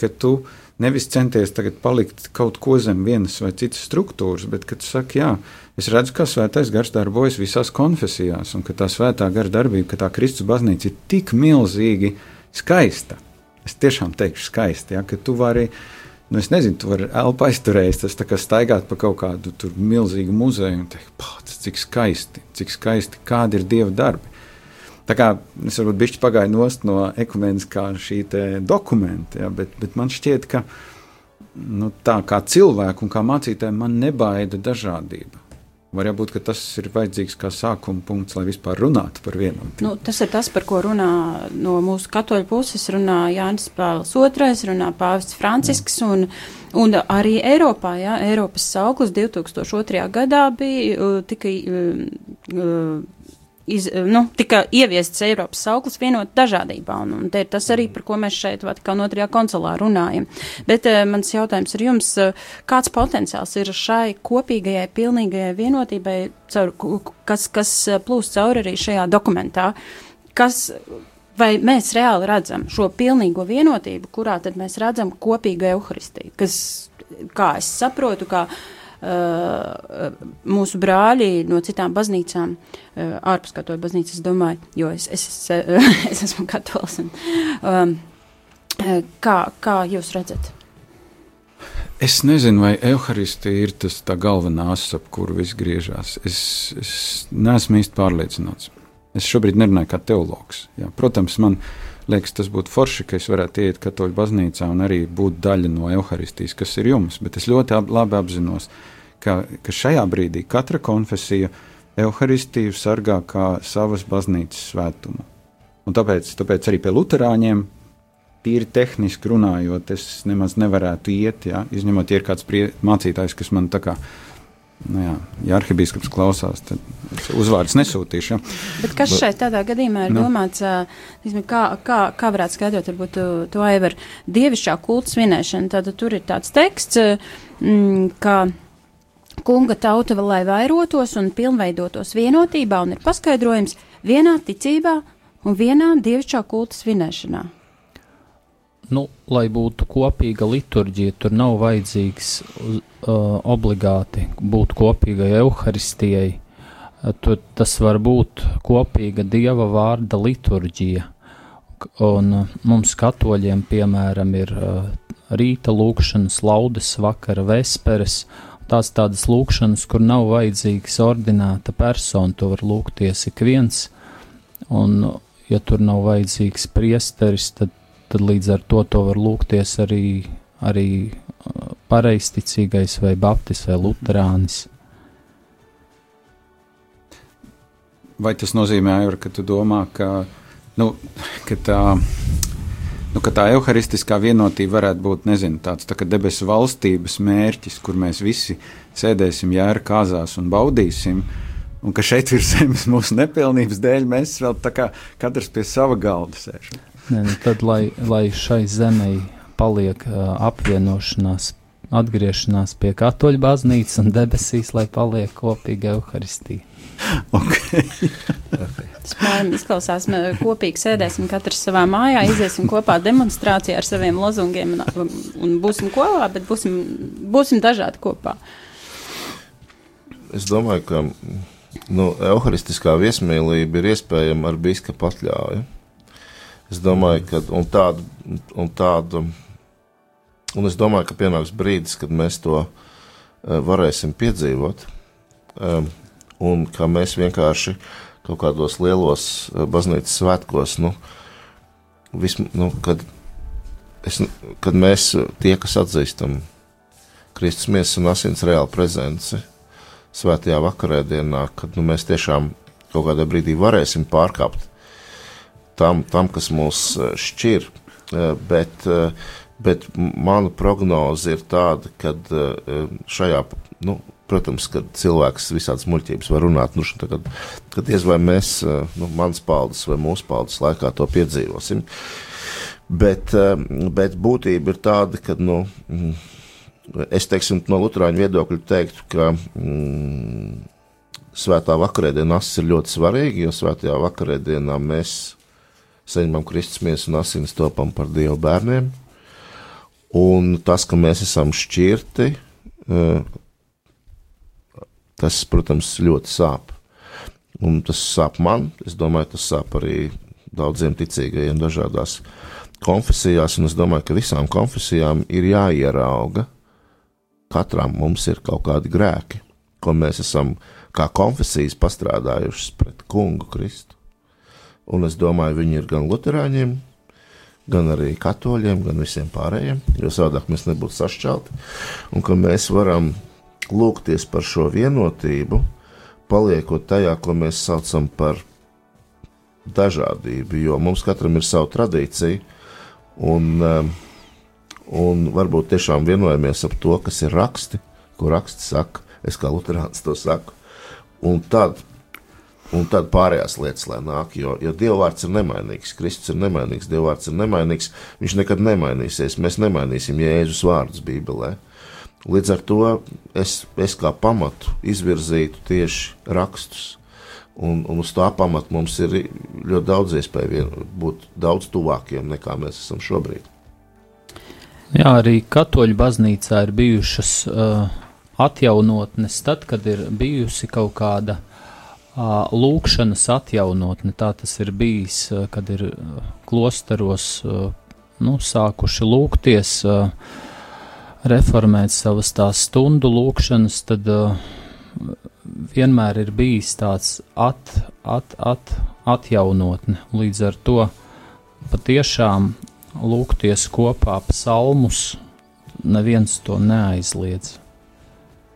ka tu nevis centies tagad palikt kaut ko zem vienas vai citas struktūras, bet ka tu saki, jā, es redzu, ka svētais gars darbojas visās konfesijās, un ka tā svētā gara darbība, ka tā Kristus baznīca ir tik milzīgi skaista. Es tiešām teikšu skaisti, ja, ka tu vari, nu es nezinu, tu vari elpu aizturējis, tas tā kā staigāt pa kaut kādu milzīgu muzeju un teikt, pats, cik skaisti, cik skaisti, kādi ir Dieva darbi. Tā kā es varbūt bišķi pagāju nost no ekumeniskā šī dokumenta, ja, bet, bet man šķiet, ka nu, tā kā cilvēku un kā mācītājiem man nebaida dažādība. Var jābūt, ka tas ir vajadzīgs kā sākuma punkts, lai vispār runātu par vienotību. Nu, tas ir tas, par ko runā no mūsu katoļu puses. Runā Jānis Pāvils II, runā Pāvests Francisks un, un arī Eiropā. Jā, Eiropas sauklis 2002. gadā bija tikai. Uh, iz, nu, tika ieviests Eiropas sauklis vienot dažādībā, un, un te ir tas arī, par ko mēs šeit Vatikāna otrajā konsulā runājam. Bet uh, mans jautājums ir jums, uh, kāds potenciāls ir šai kopīgajai, pilnīgajai vienotībai, caur, kas, kas eh, plūst cauri arī šajā dokumentā? Kas, vai mēs reāli redzam šo pilnīgo vienotību, kurā tad mēs redzam kopīgu evaharistiju, kas, kā es saprotu, kā Uh, mūsu brāļi no citām baznīcām, uh, ārpus katoļu baznīcas, es domāju, jo es, es, es, es esmu katols. Un, um, kā, kā jūs redzat? Es nezinu, vai evaharistija ir tas tā galvenā asa, ap kuru viss griežās. Es, es neesmu īsti pārliecināts. Es šobrīd nerunāju kā teologs. Jā. Protams, man liekas, tas būtu forši, ka es varētu iet katoļu baznīcā un arī būt daļa no evaharistijas, kas ir jums, bet es ļoti ab, labi apzinos, ka ka, šajā brīdī katra konfesija evaharistiju sargā kā savas baznīcas svētumu. Un tāpēc, tāpēc arī pie Lutāņiem, tīri tehniski runājot, es nemaz nevarētu iet, ja, izņemot, ja ir kāds prie, mācītājs, kas man tā kā. Nu jā, ja arhibīskaps klausās, tad uzvārds nesūtīšu. Ja. Bet kas šeit tādā gadījumā ir nu. domāts, kā, kā, kā varētu skaidrot, varbūt to, to aivar dievišķā kulta svinēšana, tad tur ir tāds teksts, mm, ka kunga tauta vēl lai vairotos un pilnveidotos vienotībā, un ir paskaidrojums vienā ticībā un vienā dievišķā kulta svinēšanā. Nu, lai būtu kopīga liturģija, tur nav vajadzīgs uh, obligāti būt kopīgai evaharistijai. Tur tas var būt kopīga dieva vārda liturģija. Un uh, mums, katoļiem, piemēram, ir uh, rīta lūkšanas, laudes vakara, vesperes, tās tādas lūkšanas, kur nav vajadzīgs ordinēta persona, to var lūgties ik viens, un ja tur nav vajadzīgs priesteris, tad, tad līdz ar to to var lūgties arī, arī uh, pareisticīgais vai baptis vai luterānis. Vai tas nozīmē, ka tu domā, ka, nu, ka tā nu, ka tā evaharistiskā vienotība varētu būt nezinu, tāds tā debesu valstības mērķis, kur mēs visi sēdēsim jēra kāzās un baudīsim. Un ka šeit ir zemes mūsu nepilnības dēļ, mēs vēl tā kā katrs pie sava galda sēžam. Ne, nu tad, lai, lai šai zemei paliek uh, apvienošanās, atgriešanās pie katoļu baznīcas un debesīs, lai paliek kopīga evaharistija. okay. Spējam izklausās, mēs kopīgi sēdēsim katrs savā mājā, iziesim kopā demonstrācijā ar saviem lozungiem un, un būsim kopā, bet būsim, būsim dažādi kopā. Es domāju, ka nu, evaharistiskā viesmīlība ir iespējama ar biskupa atļauju. Es domāju, ka un tādu, un tādu, un es domāju, ka pienāks brīdis, kad mēs to uh, varēsim piedzīvot, um, un ka mēs vienkārši kaut kādos lielos eh, baznīcas svētkos, nu, vis, nu, kad, es, kad mēs eh, tie, kas atzīstam Kristus miesas un asins reāli prezenci svētajā vakarēdienā, kad nu, mēs tiešām kaut kādā brīdī varēsim pārkāpt tam, tam kas mūs eh, šķir, bet, bet mana prognoze ir tāda, ka šajā, nu, Protams, kad cilvēks visādas muļķības var runāt, nu, kad, kad diez vai mēs, eh, nu, mans paudzes vai mūsu paudzes laikā to piedzīvosim. Bet, eh, bet būtība ir tāda, ka, nu, mm, es teiksim, no Lutāņu viedokļa teiktu, ka mm, svētā vakarēdienā asis ir ļoti svarīga, jo svētajā vakarēdienā mēs saņemam Kristus miesu un asinis topam par Dievu bērniem. Un tas, ka mēs esam šķirti, eh, tas, protams, ļoti sāp. Un tas sāp man, es domāju, tas sāp arī daudziem ticīgajiem dažādās konfesijās, un es domāju, ka visām konfesijām ir jāierauga, katram mums ir kaut kādi grēki, ko mēs esam kā konfesijas pastrādājušas pret kungu Kristu. Un es domāju, viņi ir gan luterāņiem, gan arī katoļiem, gan visiem pārējiem, jo savādāk mēs nebūtu sašķelti, un ka mēs varam lūgties par šo vienotību, paliekot tajā, ko mēs saucam par dažādību, jo mums katram ir sava tradīcija, un, um, un varbūt tiešām vienojamies ap to, kas ir raksti, ko raksti saka, es kā luterāns to saku, un tad, un tad pārējās lietas, lai nāk, jo, jo Dieva vārds ir nemainīgs, Kristus ir nemainīgs, Dieva vārds ir nemainīgs, viņš nekad nemainīsies, mēs nemainīsim Jēzus vārdus Bībelē. Līdz ar to es, es kā pamatu izvirzītu tieši rakstus, Un, un uz tā pamata mums ir ļoti daudz iespēju būt daudz tuvākiem nekā mēs esam šobrīd. Jā, arī katoļu baznīcā ir bijušas uh, atjaunotnes, tad, kad ir bijusi kaut kāda uh, lūkšanas atjaunotne. Tā tas ir bijis, kad ir klosteros nu, sākuši lūgties, reformēt savas tās stundu lūkšanas, tad vienmēr ir bijis tāds at, at, at, atjaunotne. Līdz ar to patiešām lūgties kopā psalmus, neviens to neaizliedz.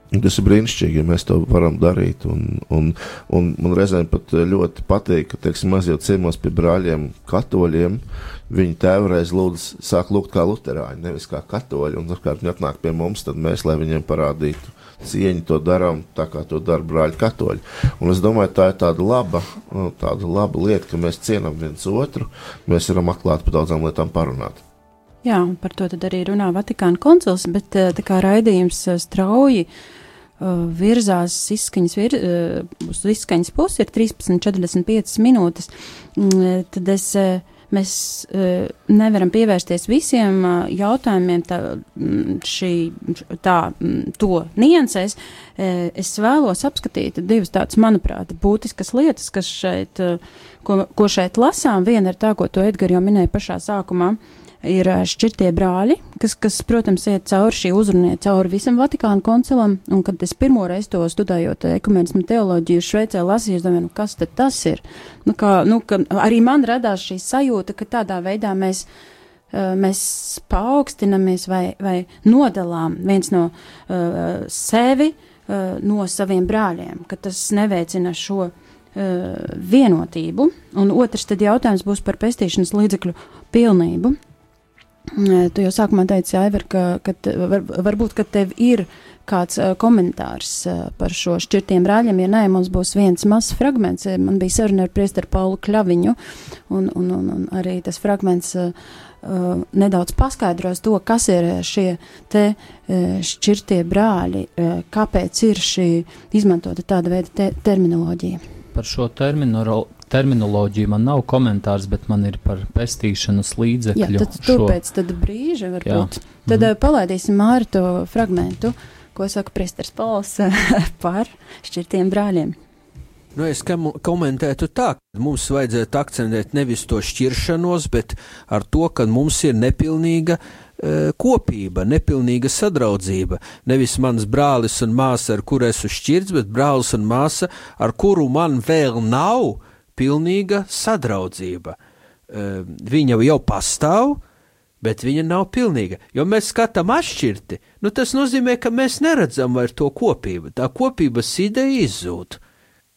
Tas ir brīnišķīgi, ja mēs to varam darīt. Un, un, un man reizēm pat ļoti patīk, ka, teiksim, mazajos ciemos pie brāļiem, katoļiem, viņi tēvreiz lūdz, sāk lūgt kā luterāņi, nevis kā katoļi. Un, kad viņi atnāk pie mums, tad mēs, lai viņiem parādītu cieņu to darām tā, kā to dara brāļi katoļi. Un es domāju, tā ir tāda laba, nu, tāda laba lieta, ka mēs cienām viens otru, mēs varam atklāti par daudzām lietām parunāt. Jā, un par to arī runā Vatikāna koncils, bet eh, tā kā raidījums eh, strauji uh, virzās izskaņas, vir, uz izskaņas pusi, ir 13,45 minūtes, mm, tad es mēs nevaram pievērsties visiem jautājumiem tā, mm, šī, tā, mm, to niansēs. Es vēlos apskatīt divas tādas, manuprāt, būtiskas lietas, kas šeit, ko, ko šeit lasām. Viena ir tā, ko tu, Edgar, jau minēji pašā sākumā. Uh, ir šķirtie brāļi, kas, kas, protams, iet cauri šī uzrunē, cauri visam Vatikānu koncilam, un kad es pirmo reizi to studējot ekumenismu teoloģiju Šveicē lasīju, es domāju, nu, kas tad tas ir? Nu, kā, nu, ka arī man radās šī sajūta, ka tādā veidā mēs mēs paaugstinamies vai, vai nodalām viens no uh, sevi uh, no saviem brāļiem, ka tas neveicina šo uh, vienotību. Un otrs tad jautājums būs par pestīšanas līdzekļu pilnību. Tu jau sākumā teici, Aivar, ka, ka var, varbūt, ka tev ir kāds uh, komentārs uh, par šo šķirtiem brāļiem. Ja nē, mums būs viens mazs fragments. Man bija saruna ar priesteru Paulu Kļaviņu, un, un, un, un arī tas fragments uh, nedaudz paskaidros to, kas ir šie te šķirtie brāļi, kāpēc ir šī izmantota tāda veida te terminoloģija. Par šo terminu, terminoloģiju man nav komentārs, bet man ir par pestīšanas līdzekļu. Jā, tad turpēc tad brīža varbūt. Jā. Tad mm. palaidīsim māri to fragmentu, ko saka Presters Pols par šķirtiem brāļiem. Nu, es komentētu tā, ka mums vajadzētu akcentēt nevis to šķiršanos, bet ar to, ka mums ir nepilnīga uh, kopība, nepilnīga sadraudzība. Nevis mans brālis un māsa, ar kuru esmu šķirts, bet brālis un māsa, ar kuru man vēl nav pilnīga sadraudzība. Viņa jau pastāv, bet viņa nav pilnīga. Jo mēs skatām atšķirti, nu tas nozīmē, ka mēs neredzam vairs to kopību. Tā kopības ideja izzūd.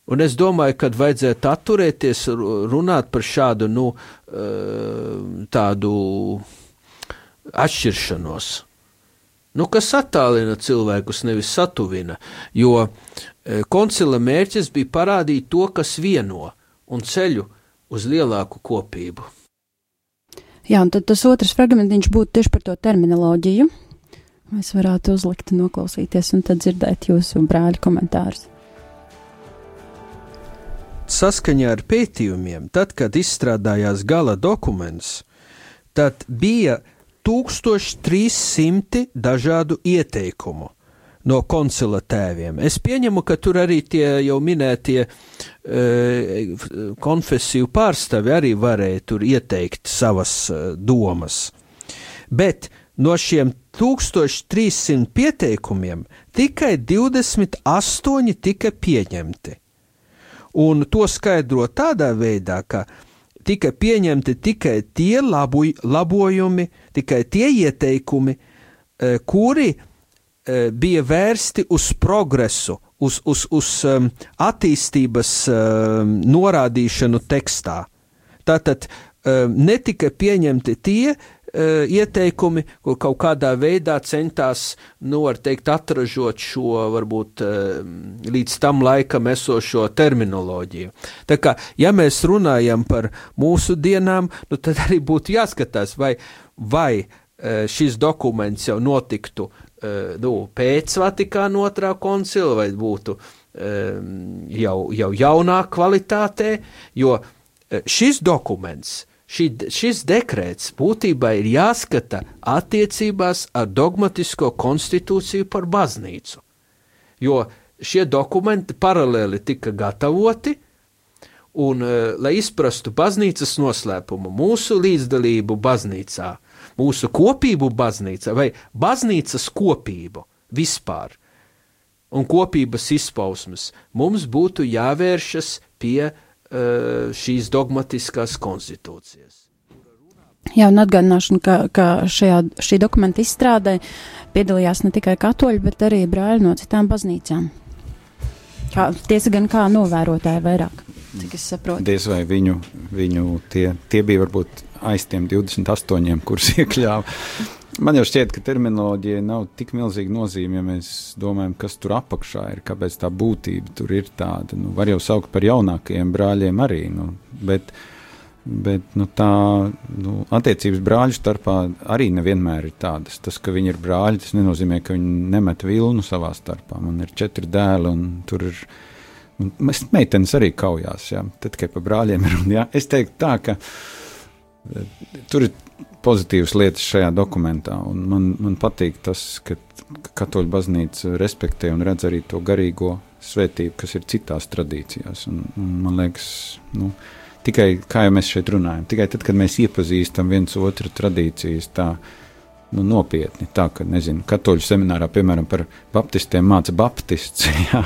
Un es domāju, ka vajadzētu atturēties runāt par šādu, nu, tādu atšķiršanos. Nu, kas attālina cilvēkus, nevis satuvina, jo koncila mērķis bija parādīt to, kas vieno un ceļu uz lielāku kopību. Jā, un tad tas otrs fragmentiņš būtu tieši par to terminoloģiju. Mēs varētu uzlikt, noklausīties un tad dzirdēt jūsu brāļa komentārus. Saskaņā ar pētījumiem, tad, kad izstrādājās gala dokuments, tad bija 1300 dažādu ieteikumu no koncila tēviem. Es pieņemu, ka tur arī tie jau minētie e, konfesiju pārstāvi arī varēja tur ieteikt savas e, domas. Bet no šiem 1300 pieteikumiem tikai 28 tika pieņemti. Un to skaidro tādā veidā, ka tika pieņemti tikai tie labu, labojumi, tikai tie ieteikumi, e, kuri bija vērsti uz progresu, uz, uz, uz um, attīstības um, norādīšanu tekstā. Tātad um, netika pieņemti tie, uh, ieteikumi, kur kaut kādā veidā centās, nu, var teikt, atražot šo, varbūt, uh, līdz tam laikam esošo terminoloģiju. Tā kā, ja mēs runājam par mūsu dienām, nu, tad arī būtu jāskatās, vai, vai uh, šis dokuments jau notiktu, nu, pēc Vatikāna otrā koncila, vai būtu jau, jau jaunā kvalitātē, jo uh, šis dokuments šī, šis dekrets būtībā ir jāskata attiecībās ar dogmatisko konstitūciju par baznīcu. Jo šie dokumenti paralēli tika gatavoti, un, uh, lai izprastu baznīcas noslēpumu, mūsu līdzdalību baznīcā, mūsu kopību baznīcā vai baznīcas kopību vispār un kopības izpausmes, mums būtu jāvēršas pie uh, šīs dogmatiskās konstitūcijas. Jā, un atgādināšanu, ka, ka šajā, šī dokumenta izstrādē piedalījās ne tikai katoļi, bet arī brāļi no citām baznīcām. Kā, tiesa gan kā novērotāji vairāk, cik es saprotu. Diez vai viņu, viņu tie, tie bija varbūt aiz tiem 28, kurus iekļāva. Man jau šķiet, ka terminoloģija nav tik milzīga nozīme, ja mēs domājam, kas tur apakšā ir, kāpēc tā būtība tur ir tāda. Nu, var jau saukt par jaunākajiem brāļiem arī, nu, bet, bet nu, tā nu, attiecības brāļu starpā arī nevienmēr ir tādas. Tas, ka viņi ir brāļi, tas nenozīmē, ka viņi nemet vilnu savā starpā. Man ir četri dēli un tur ir. Mēs meitenes arī kaujās, jā, tad tikai par brāļiem ir. Un, jā, es teiktu tā, ka tur ir pozitīvas lietas šajā dokumentā. Man, man patīk tas, ka katoļu baznīca respektē un redz arī to garīgo svētību, kas ir citās tradīcijās. Un, un man liekas, nu, tikai kā jau mēs šeit runājam, tikai tad, kad mēs iepazīstam viens otru tradīcijas, tā nu, nopietni. Tā ka, nezinu, katoļu seminārā, piemēram, par baptistiem māca baptists, jā,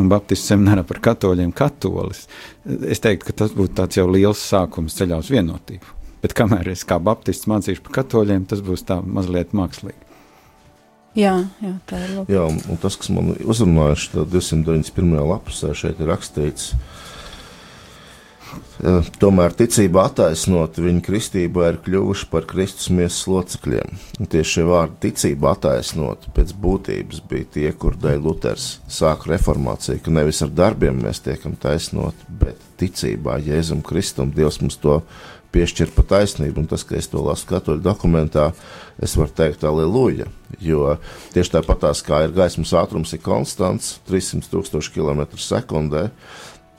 un baptistu seminārā par katoļiem katolis. Es teiktu, ka tas būtu tāds jau liels sākums ceļā uz vienotību. Bet kamēr es kā baptists mācīšu par katoļiem, tas būs tā mazliet mākslīgi. Jā, jā, tā ir labi. Jā, un, un tas, kas man uzrunājuši 291. lapusē, šeit ir rakstīts, tomēr ticība attaisnot viņu kristībā ir kļuvuši par Kristus miesas locekļiem. Un tieši šie vārdi ticība attaisnot pēc būtības bija tie, kur dēļ Luters sāka reformāciju, ka nevis ar darbiem mēs tiekam taisnot, bet ticībā Jēzum Kristum Dievs mums to piešķir pa taisnību, un tas, ka es to lasu katoļu dokumentā, es varu teikt, aleluja. Jo tieši tāpatās kā ir gaismas ātrums, ir konstants, 300 tūkstoši km sekundē,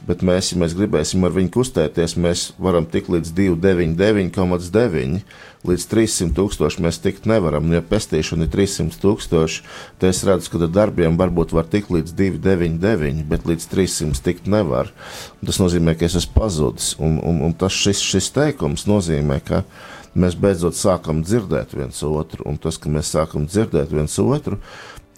bet mēs, ja mēs gribēsim ar viņu kustēties, mēs varam tikt līdz 299,9 līdz 300 tūkstoši mēs tikt nevaram. Ja pestīšana ir 300 tūkstoši, tad es redzu, ka ar darbiem varbūt var tikt līdz 299, bet līdz 300 tikt nevar. Tas nozīmē, ka es esmu pazudis. Un, un, un tas šis, šis teikums nozīmē, ka mēs beidzot sākam dzirdēt viens otru, un tas, ka mēs sākam dzirdēt viens otru,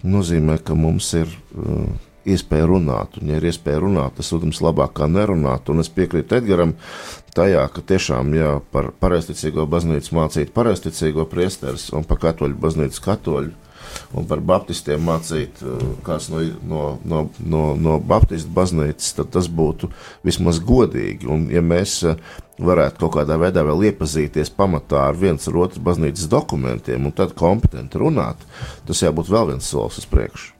nozīmē, ka mums ir. Uh, iespēja runāt. Un, ja ir iespēja runāt, tas, protams, labāk kā nerunāt. Un es piekrītu Edgaram tajā, ka tiešām jā, par pareizticīgo baznīcu mācīt pareizticīgo priesteris un par katoļu baznīcu katoļu. Un par baptistiem mācīt, uh, kāds no, no, no, no, no baptistu baznīcas, tad tas būtu vismaz godīgi. Un, ja mēs uh, varētu kaut kādā veidā vēl iepazīties pamatā ar viens ar otru baznīcas dokumentiem un tad kompetenti runāt, tas jābūt vēl viens solis uz priekšu.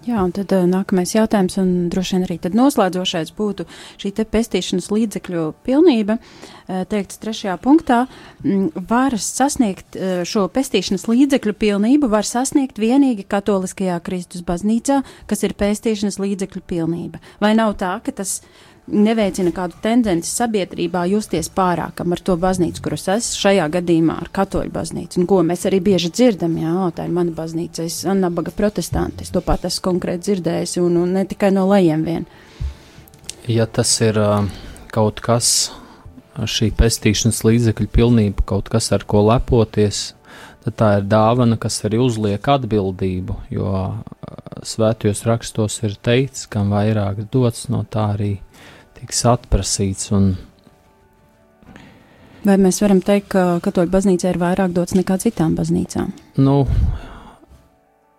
Jā, un tad uh, nākamais jautājums, un droši vien arī noslēdzošais būtu šī te pestīšanas līdzekļu pilnība. Uh, teikts trešajā punktā, m, var sasniegt uh, šo pestīšanas līdzekļu pilnību, var sasniegt vienīgi katoliskajā Kristus baznīcā, kas ir pestīšanas līdzekļu pilnība. Vai nav tā, ka tas neveicina kādu tendenci sabiedrībā justies pārākam ar to baznīcu, kuras es šajā gadījumā ar katoļu baznīcu, un ko mēs arī bieži dzirdam, jā, o, tā ir mana baznīca, es nabaga protestanti, es to pat esmu konkrēti dzirdējis, un, un ne tikai no lejiem vien. Ja tas ir kaut kas, šī pestīšanas līdzekļu pilnība, kaut kas, ar ko lepoties, tad tā ir dāvana, kas arī uzliek atbildību, jo svētajos rakstos ir teikts, kam vairāk dots, no tā arī tiks atprasīts. Un, Vai mēs varam teikt, ka katoļu baznīcā ir vairāk dots nekā citām baznīcām? nu,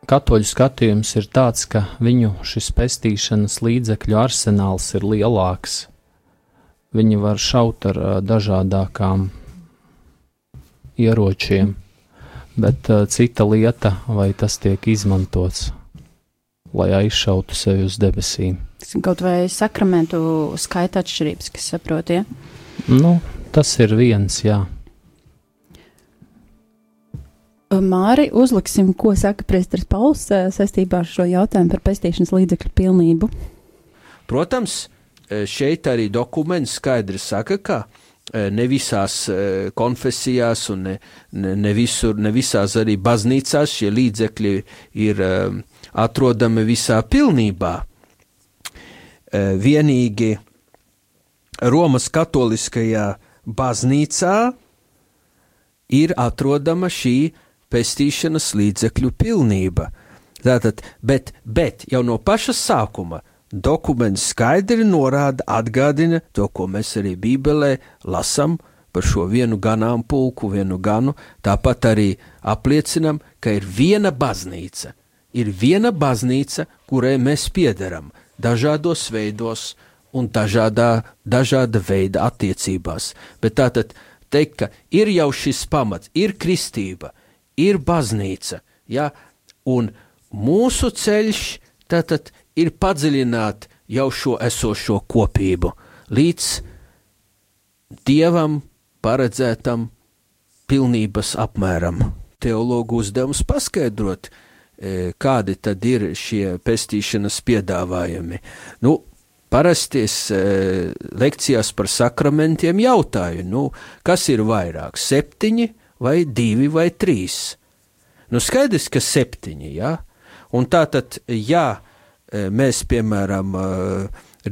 katoļu skatījums ir tāds, ka viņu šis pestīšanas līdzekļu arsenāls ir lielāks. Viņi var šaut ar ā, dažādākām ieročiem, bet ā, cita lieta, vai tas tiek izmantots, lai aizšautu sevi uz debesīm. Kaut vai sakramentu skaita atšķirības, kas saprot, ja? Nu, tas ir viens, jā. Māri, uzliksim, ko saka priesteris Pauls saistībā ar šo jautājumu par pestīšanas līdzekļu pilnību. Protams, šeit arī dokuments skaidri saka, ka ne visās konfesijās un ne, ne, ne visur, ne visās arī baznīcās šie līdzekļi ir atrodami visā pilnībā. E, Vienīgi Romas katoliskajā baznīcā ir atrodama šī pestīšanas līdzekļu pilnība. Tātad, bet, bet jau no paša sākuma dokuments skaidri norāda, atgādina to, ko mēs arī Bībelē lasām par šo vienu ganāmpulku, vienu ganu. Tāpat arī apliecinam, ka ir viena baznīca. Ir viena baznīca, kurai mēs piederam dažādos veidos un dažādā, dažāda veida attiecībās. Bet tātad teikt, ka ir jau šis pamats, ir kristība, ir baznīca, ja, un mūsu ceļš tātad ir padziļināt jau šo esošo kopību līdz dievam paredzētam pilnības apmēram. Teologu uzdevums paskaidrot, kādi tad ir šie pestīšanas piedāvājumi. Nu, parasti es e, lekcijās par sakramentiem jautāju, nu, kas ir vairāk, septiņi vai divi vai trīs? Nu, skaidrs, ka septiņi, jā. Un tā tad, ja e, mēs, piemēram, e,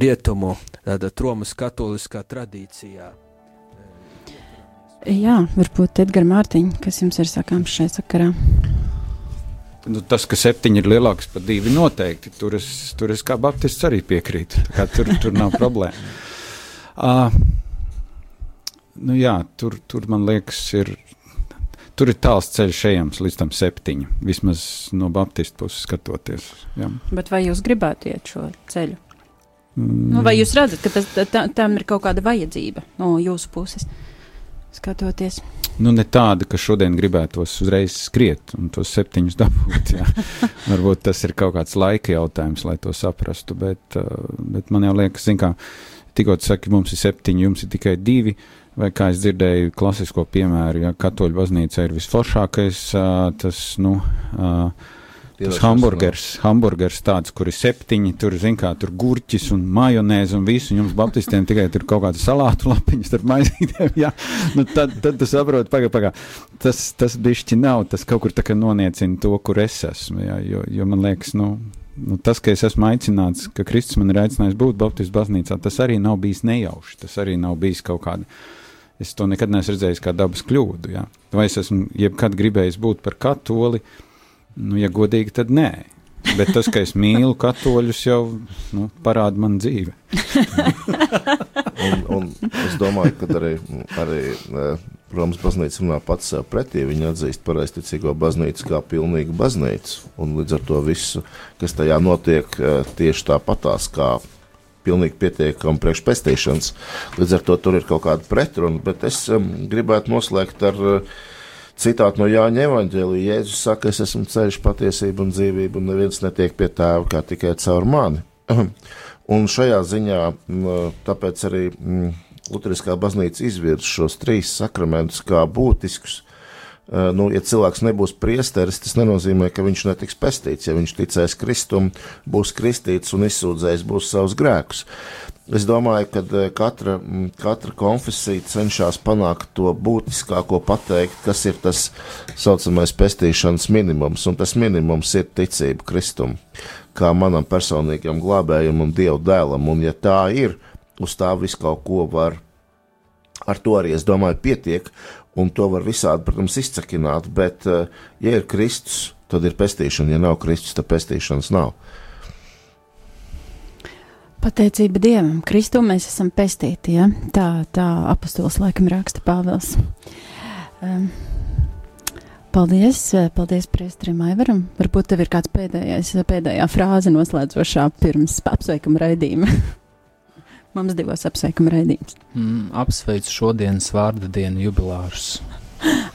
rietumu, tātad Romas katoliskā tradīcijā, Jā, varbūt Edgars Mārtiņš, kas jums ir sakāms šajā sakarā? Nu, tas, ka septiņi ir lielāks par divi, noteikti. Tur es, tur es kā baptists arī piekrītu. Tur, tur nav problēma. Uh, nu, jā, tur, tur man liekas, ir. Tur ir tāls ceļš ejams līdz tam septiņam, vismaz no baptistu puses skatoties. Jā. Bet vai jūs gribētu iet šo ceļu? Mm, Nu, vai jūs redzat, ka tas, tā, tam ir kaut kāda vajadzība no jūsu puses? Skatoties, Nu, ne tāda, ka šodien gribētos uzreiz skriet un tos septiņus dabūt. Varbūt tas ir kaut kāds laika jautājums, lai to saprastu. Bet, uh, bet man jau liekas, kā, tikko tu saki, mums ir septiņi, jums ir tikai divi. Vai kā es dzirdēju, klasisko piemēru, ja katoļu baznīca ir visforšākais, uh, tas, nu, uh, tas hamburgers, hamburgers tāds, kur ir septiņi, tur, zin kā, tur gurķis un majonēze un visu, un jums baptistiem tikai tur kaut kāda salātu lapiņas starp maizītēm, jā, nu tad, tad tu saproti, pagā, pagā, tas, tas bišķi nav, tas kaut kur tā kā noniecina to, kur es esmu, jā, jo, jo man liekas, nu, nu, tas, ka es esmu aicināts, ka Kristus man ir aicinājis būt Baptistu baznīcā, tas arī nav bijis nejauši, tas arī nav bijis kaut kāda, es to nekad neesmu redzējis kā dabas kļūdu, jā, vai es esmu jebkad gribējis būt par katoli, Nu, ja godīgi, tad nē. Bet tas, ka es mīlu katoļus, jau nu, parāda man dzīve. Un, un es domāju, ka arī, arī eh, Romas baznīca runā pats sev pretī. Viņa atzīst pareizticīgo baznīcu kā pilnīgu baznīcu. Un līdz ar to visu, kas tajā notiek, eh, tieši tāpatās kā pilnīgi pietiekami priekšpestīšanas. Līdz ar to tur ir kaut kāda pretruna, bet es um, gribētu noslēgt ar uh, citātu no Jāņa Evanģēlija. Jēzus saka, es esmu ceļš, patiesība un dzīvība, un neviens netiek pie tēva kā tikai caur mani. un šajā ziņā tāpēc arī Lutheriskā baznīca izvirza šos trīs sakramentus kā būtiskus nu, ja cilvēks nebūs priesteris, tas nenozīmē, ka viņš netiks pestīts. Ja viņš ticēs Kristum, būs kristīts un izsūdzējis būs savus grēkus. Es domāju, ka uh, katra, katra konfesija cenšas panākt to būtiskāko pateikt, kas ir tas saucamais pestīšanas minimums, un tas minimums ir ticība Kristum, kā manam personīgam glābējumam, Dieva dēlam, un ja tā ir, uz tā visu kaut ko var. Ar to arī, es domāju, pietiek, un to var visādi, protams, izcakināt, bet, eh, ja ir Kristus, tad ir pestīšana, ja nav Kristus, tad pestīšanas nav. Pateicība Dievam, Kristu mēs esam pestīti, ja? tā, tā apustulis laikam raksta Pāvils. Um, paldies, paldies priestrim Aivaram. Varbūt tev ir kāds pēdējais, pēdējā frāze noslēdzošā pirms apsveikuma raidījuma. Mums divos apsveikuma raidījums. Mm, apsveicu šodienas vārda dienu jubilārus.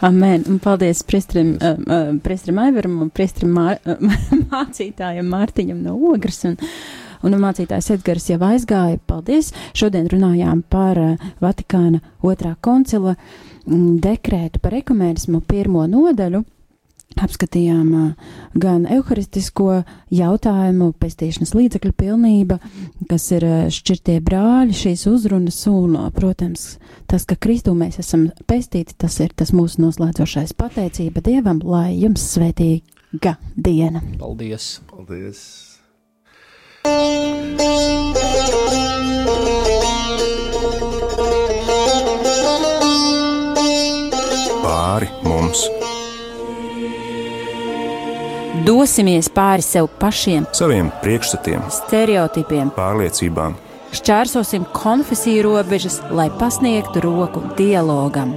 Amen. Un paldies priestrim, uh, uh, priestrim Aivaram un priestrim mār, uh, mācītājam Mārtiņam no Ogras. Un, un mācītājs Edgars jau aizgāja. Paldies! Šodien runājām par uh, Vatikāna otrā koncila mm, dekrētu par ekumēnismu pirmo nodaļu apskatījām gan evaharistisko jautājumu, pestīšanas līdzekļu pilnība, kas ir šķirtie brāļi, šīs uzrunas, un, protams, tas, ka Kristū mēs esam pestīti, tas ir tas mūsu noslēdzošais pateicība Dievam, lai jums svētīga diena. Paldies! Paldies! Pāri mums! Dosimies pāri sev pašiem, saviem priekšstatiem, stereotipiem, pārliecībām, šķērsosim konfesiju robežas, lai pasniegtu roku dialogam.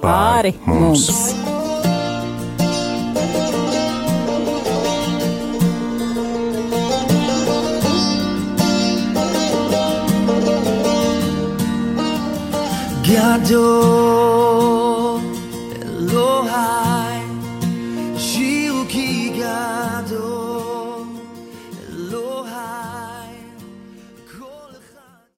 Pāri mums! mums. que